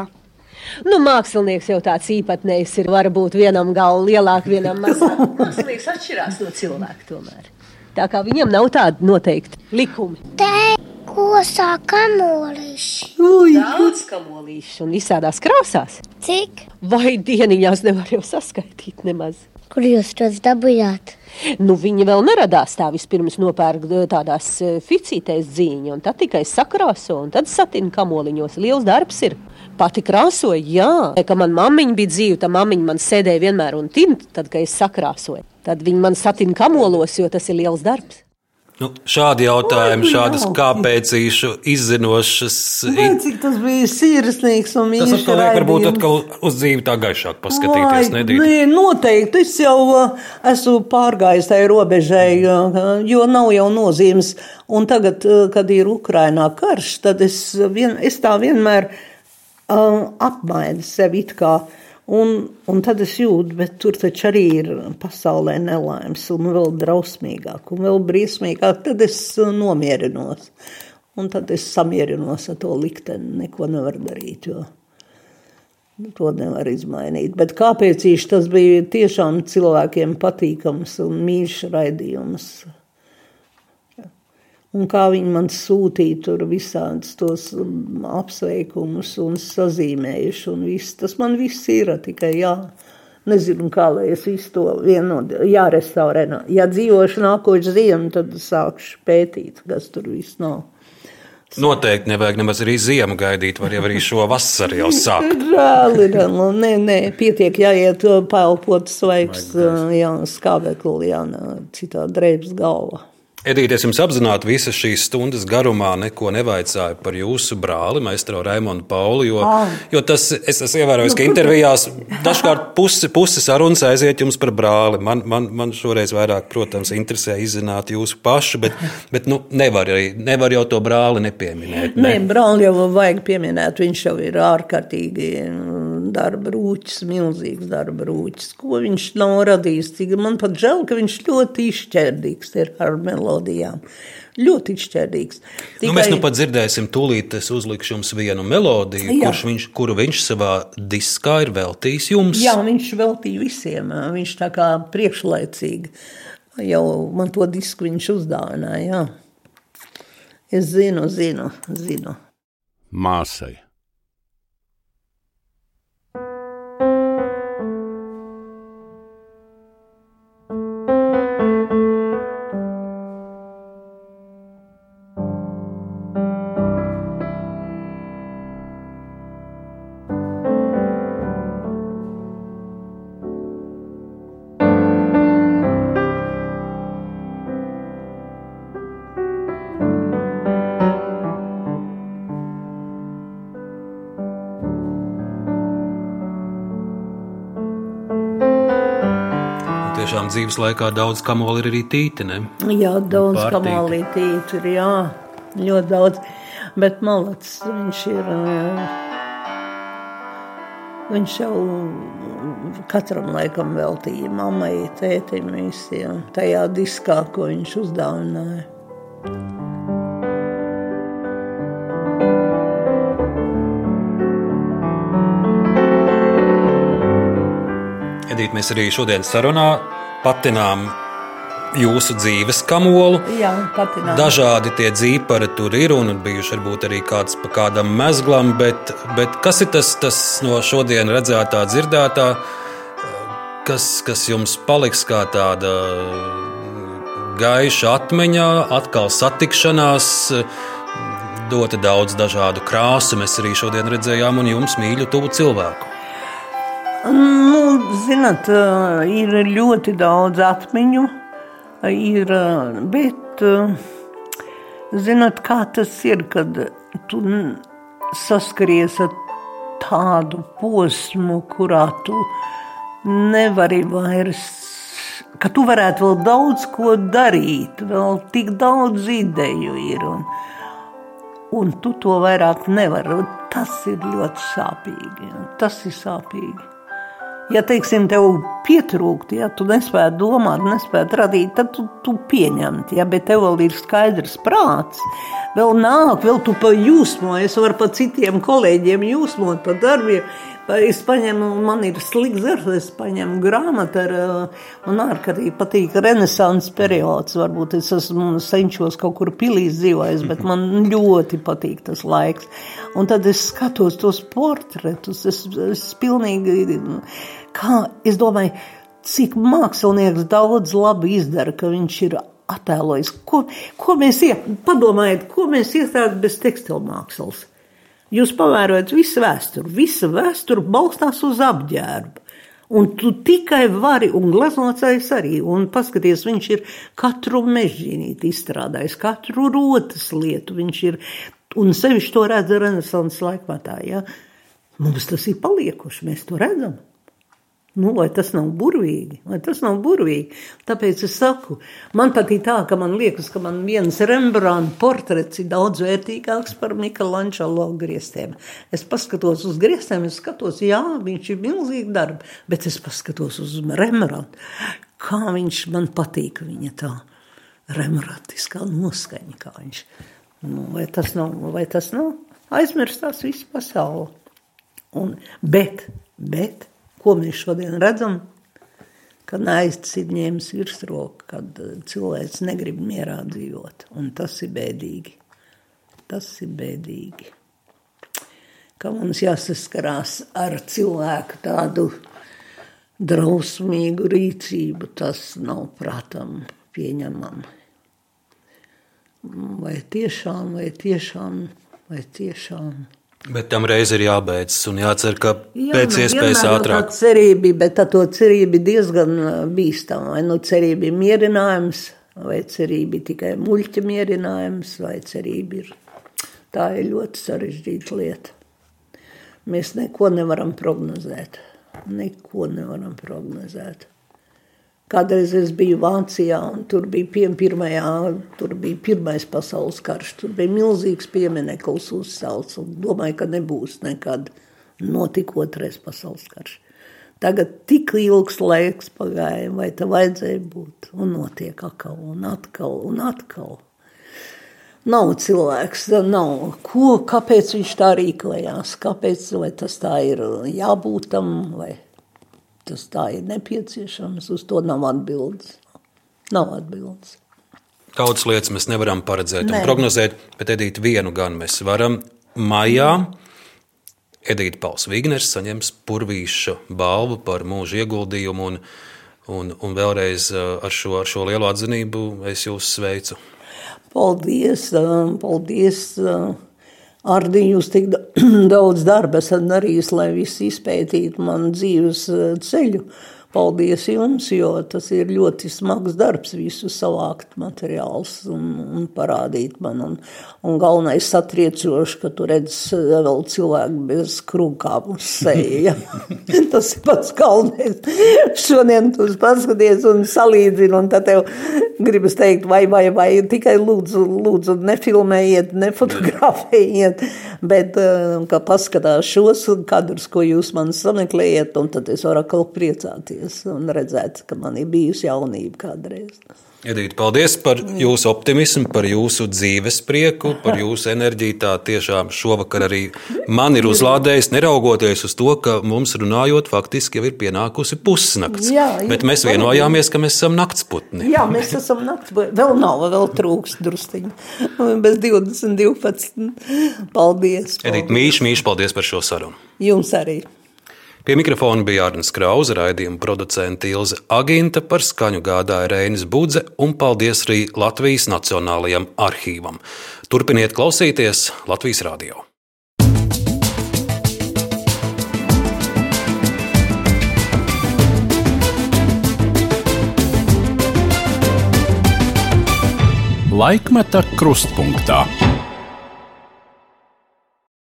Nu, mākslinieks jau tāds īpatnējs ir. Varbūt vienam galvam lielāk, vienam mazāk. Mākslinieks atšķirās no cilvēka tomēr. Tā kā viņam nav tādi noteikti likumi. Te kosā kamolīši. Daudz kamolīšu un visādās krāsās. Cik? Vai dieniņās nevar jau saskaitīt nemaz. Kur jūs tos dabūjāt? Nu, viņi vēl neradās tā. Vispirms nopērk eh, tādās eh, ficītēs dzīņu, un tad tikai sakrāso, un tad satina kamoliņos. Liels darbs ir. Pati krāsoja, jā. Kad man mammiņa bija dzīva, tad mammiņa man sēdēja vienmēr un tinta, tad, kad es sakrāsoju. Tad viņi man satina kamolos, jo tas ir liels darbs. Nu, šādi jautājumi, šādas kāpēcīšu izzinošas. Vai, cik tas bija sirsnīgs un mīļš. Tas atkal liek varbūt atkal uz dzīvi tā gaišāk paskatīties. Vai, nē, noteikti. Es jau uh, esmu pārgājis tai robežai, uh, jo nav jau nozīmes. Un tagad, uh, kad ir Ukrainā karš, tad es, vien, es tā vienmēr apmainu sevi it kā. Uh, Un, un tad es jūtu, bet tur taču arī ir pasaulē nelaimes, un vēl drausmīgāk, un vēl briesmīgāk. Tad es nomierinos. Un tad es samierinos ar to likteni. Neko nevar darīt, jo to nevar izmainīt. Bet kāpēc īši tas bija tiešām cilvēkiem patīkams un mīļš raidījums? Un kā viņi man sūtīja tur visādus tos um, apsveikumus un sazīmējuši, un viss. Tas man viss ir, tikai jā. Nezinu, kā lai es visu to vienot, jārestaurē. Ja dzīvošu nākošu ziemu, tad sākšu pētīt, kas tur viss nav. Noteikti nevajag nemaz arī ziemu gaidīt, var jau arī šo vasaru jau sākt. Ir, nu, nē, nē, pietiek jāiet paelpot svaigs, jā, skābekli, jā, citā drēbs galva. Edīte, es jums apzināti visas šīs stundas garumā neko nevaicāju par jūsu brāli, Maistro Raimonu Pauli. Jo, ah. jo tas, es esmu ievērojis, ka intervijās dažkārt pusi, pusi sarunas aiziet jums par brāli. Man, man, man šoreiz vairāk, protams, interesē izzināt jūsu pašu, bet, bet nu, nevar, arī, nevar jau to brāli nepieminēt. Ne? Nē, brāli jau vajag pieminēt. Viņš jau ir ārkārtīgi darba rūķis, milzīgs darba rūķis. Ko viņš nav radījis? Man pat žēl, ka viņš ļoti izšķērdīgs ir ar melodijām. Ļoti izšķērdīgs. Tikai... Nu, mēs nu pat dzirdēsim, tūlīt es uzlikšu jums vienu melodiju, viņš, kuru viņš savā diskā ir veltījis jums. Jā, viņš veltīja visiem. Viņš tā kā priekšlaicīgi jau man to disku viņš uzdāvināja. Jā. Es zinu, zinu, zinu. Māsai. Tiešām dzīves laikā daudz kamoli ir arī tīti, ne? Jā, daudz kamolītīti ir, jā, ļoti daudz. Bet malacis, viņš ir, viņš jau katram laikam veltīja mammai, tētim visiem, tajā diskā, ko viņš uzdāvināja. Edīt, mēs arī šodien sarunā patinām jūsu dzīves kamolu. Jā, patinām. Dažādi tie dzīpari tur ir un bijuši varbūt arī kāds pa kādam mezglam, bet, bet kas ir tas, tas no šodien redzētā, dzirdētā, kas, kas jums paliks kā tāda gaiša atmiņā, atkal satikšanās, dota daudz dažādu krāsu. Mēs arī šodien redzējām un jums mīļu tuvu cilvēku. Nu, zinat, ir ļoti daudz atmiņu, ir, bet zinat, kā tas ir, kad tu saskaries ar tādu posmu, kurā tu nevari vairs, ka tu varētu vēl daudz ko darīt, vēl tik daudz ideju ir. Un, un tu to vairāk nevari. Tas ir ļoti sāpīgi. Tas ir sāpīgi. Ja, teiksim, tev pietrūkst, ja tu nespēji domāt, nespēji radīt, tad tu, tu pieņemti. Ja, bet tev vēl ir skaidrs prāts, vēl nāk, vēl tu pa jūsmo. Es varu pa citiem kolēģiem jūsmot par darbiem. Es paņemu, man ir slikts darbs, es paņemu grāmatu ar, man ārkārtīgi patīk renesans periods. Varbūt es esmu senčos kaut kur pilīs dzīvojis, bet man ļoti patīk tas laiks. Un tad es skatos tos portretus, es, es pilnīgi, kā, es domāju, cik mākslinieks daudz labi izdara, ka viņš ir attēlojis. Ko, ko mēs iet, padomājiet, ko mēs iestāst bez tekstilmākslas? Jūs pavērojat visu vēsturi. Visa vēsture balstās uz apģērbu. Un tu tikai vari, un glazotājs arī, un paskaties, viņš ir katru mežģīnīti izstrādājis, katru rotas lietu viņš ir, un sevišķi to redz renesans laikmatā, ja? Mums tas ir paliekuši, mēs to redzam. Nu, vai tas nav burvīgi? Vai tas nav burvīgi? Tāpēc es saku, man patīk tā, ka man liekas, ka man viens Rembrandta portrets ir daudz vērtīgāks par Michelangelo griestiem. Es paskatos uz griestiem, es skatos, jā, viņš ir milzīgi darbi, bet es paskatos uz Rembrandtu. Kā viņš man patīk, viņa tā rembrandtiskā noskaņa, kā viņš. Nu, vai tas nav, vai tas nav aizmirstās visu pasauli? Un, bet, bet, ko mēs šodien redzam, ka naists ir ņēmis virsroku, kad cilvēks negrib mierā dzīvot. Un tas ir bēdīgi. Tas ir bēdīgi. Ka mums jāsaskarās ar cilvēku tādu drausmīgu rīcību, tas nav prātam pieņemami. Vai tiešām, vai tiešām, vai tiešām. Bet tam reiz ir jābeidz un jācer, ka Jā, pēc nu, iespējas vienmēr ātrāk. Tā cerība, bet tā cerība diezgan uh, bīstama. Vai nu cerība ir mierinājums, vai cerība ir tikai muļķa mierinājums, vai cerība ir. Tā ir ļoti sarežģīta lieta. Mēs neko nevaram prognozēt. Neko nevaram prognozēt. Kādreiz es biju Vācijā, un tur bija, pie, pirmajā, tur bija pirmais pasaules karš. Tur bija milzīgs piemineklis uzcelts, un domāju, ka nebūs nekad notika otrais pasaules karš. Tagad tik ilgs laiks pagāja, vai tā vajadzēja būt, un notiek atkal un atkal un atkal. Nav cilvēks, nav. Ko, kāpēc viņš tā rīkojās? Kāpēc tas tā ir jābūt tam, vai tas tā ir nepieciešams? Uz to nav atbildes. Nav atbildes. Daudzas lietas mēs nevaram paredzēt Nē. un prognozēt, bet Edīt, vienu gan mēs varam. Maijā Edīte Pauls Vigners saņems purvīša balvu par mūža ieguldījumu, un, un, un vēlreiz uh, ar šo, ar šo lielu atzinību es jūs sveicu. Paldies, ā, paldies. Ardi, jūs tik da- daudz darba esat darījis, lai viss izpētītu manu dzīves ā, ceļu. Paldies jums, jo tas ir ļoti smags darbs, visu savākt materiālus un, un parādīt man. Un, un galvenais satriecoši, ka tu redz vēl cilvēku bez krūkām uz seja. tas ir pats galvenais. Šodien tu paskaties un salīdzini, un tad tev gribas teikt, vai, vai, vai tikai lūdzu, lūdzu nefilmējiet, nefotografējiet, bet ka paskatās šos kadrus, ko jūs man sameklējat, un tad es varu atkal priecāties atcerēties un redzēt, ka man ir bijusi jaunība kādreiz. Edīte, paldies par jūsu optimismu, par jūsu dzīves prieku, par jūsu enerģiju. Tā tiešām šovakar arī man ir uzlādējis, neraugoties uz to, ka mums runājot, faktiski jau ir pienākusi pusnakts. Jā, jā, Bet mēs vienojāmies, ka mēs esam naktsputni. Jā, mēs esam naktsputni. Vēl nav, vēl trūkst drusciņi. Bez 20, 12. Paldies! Edīte, mīļš, mīļš, paldies par šo sarunu. Jums arī! Pie mikrofona bija Arnēs Krause, raidījuma producente Ilze Aginta, par skaņu gādāja Reinis Budze un paldies arī Latvijas Nacionālajam arhīvam. Turpiniet klausīties Latvijas radio. Laikmeta krustpunktā.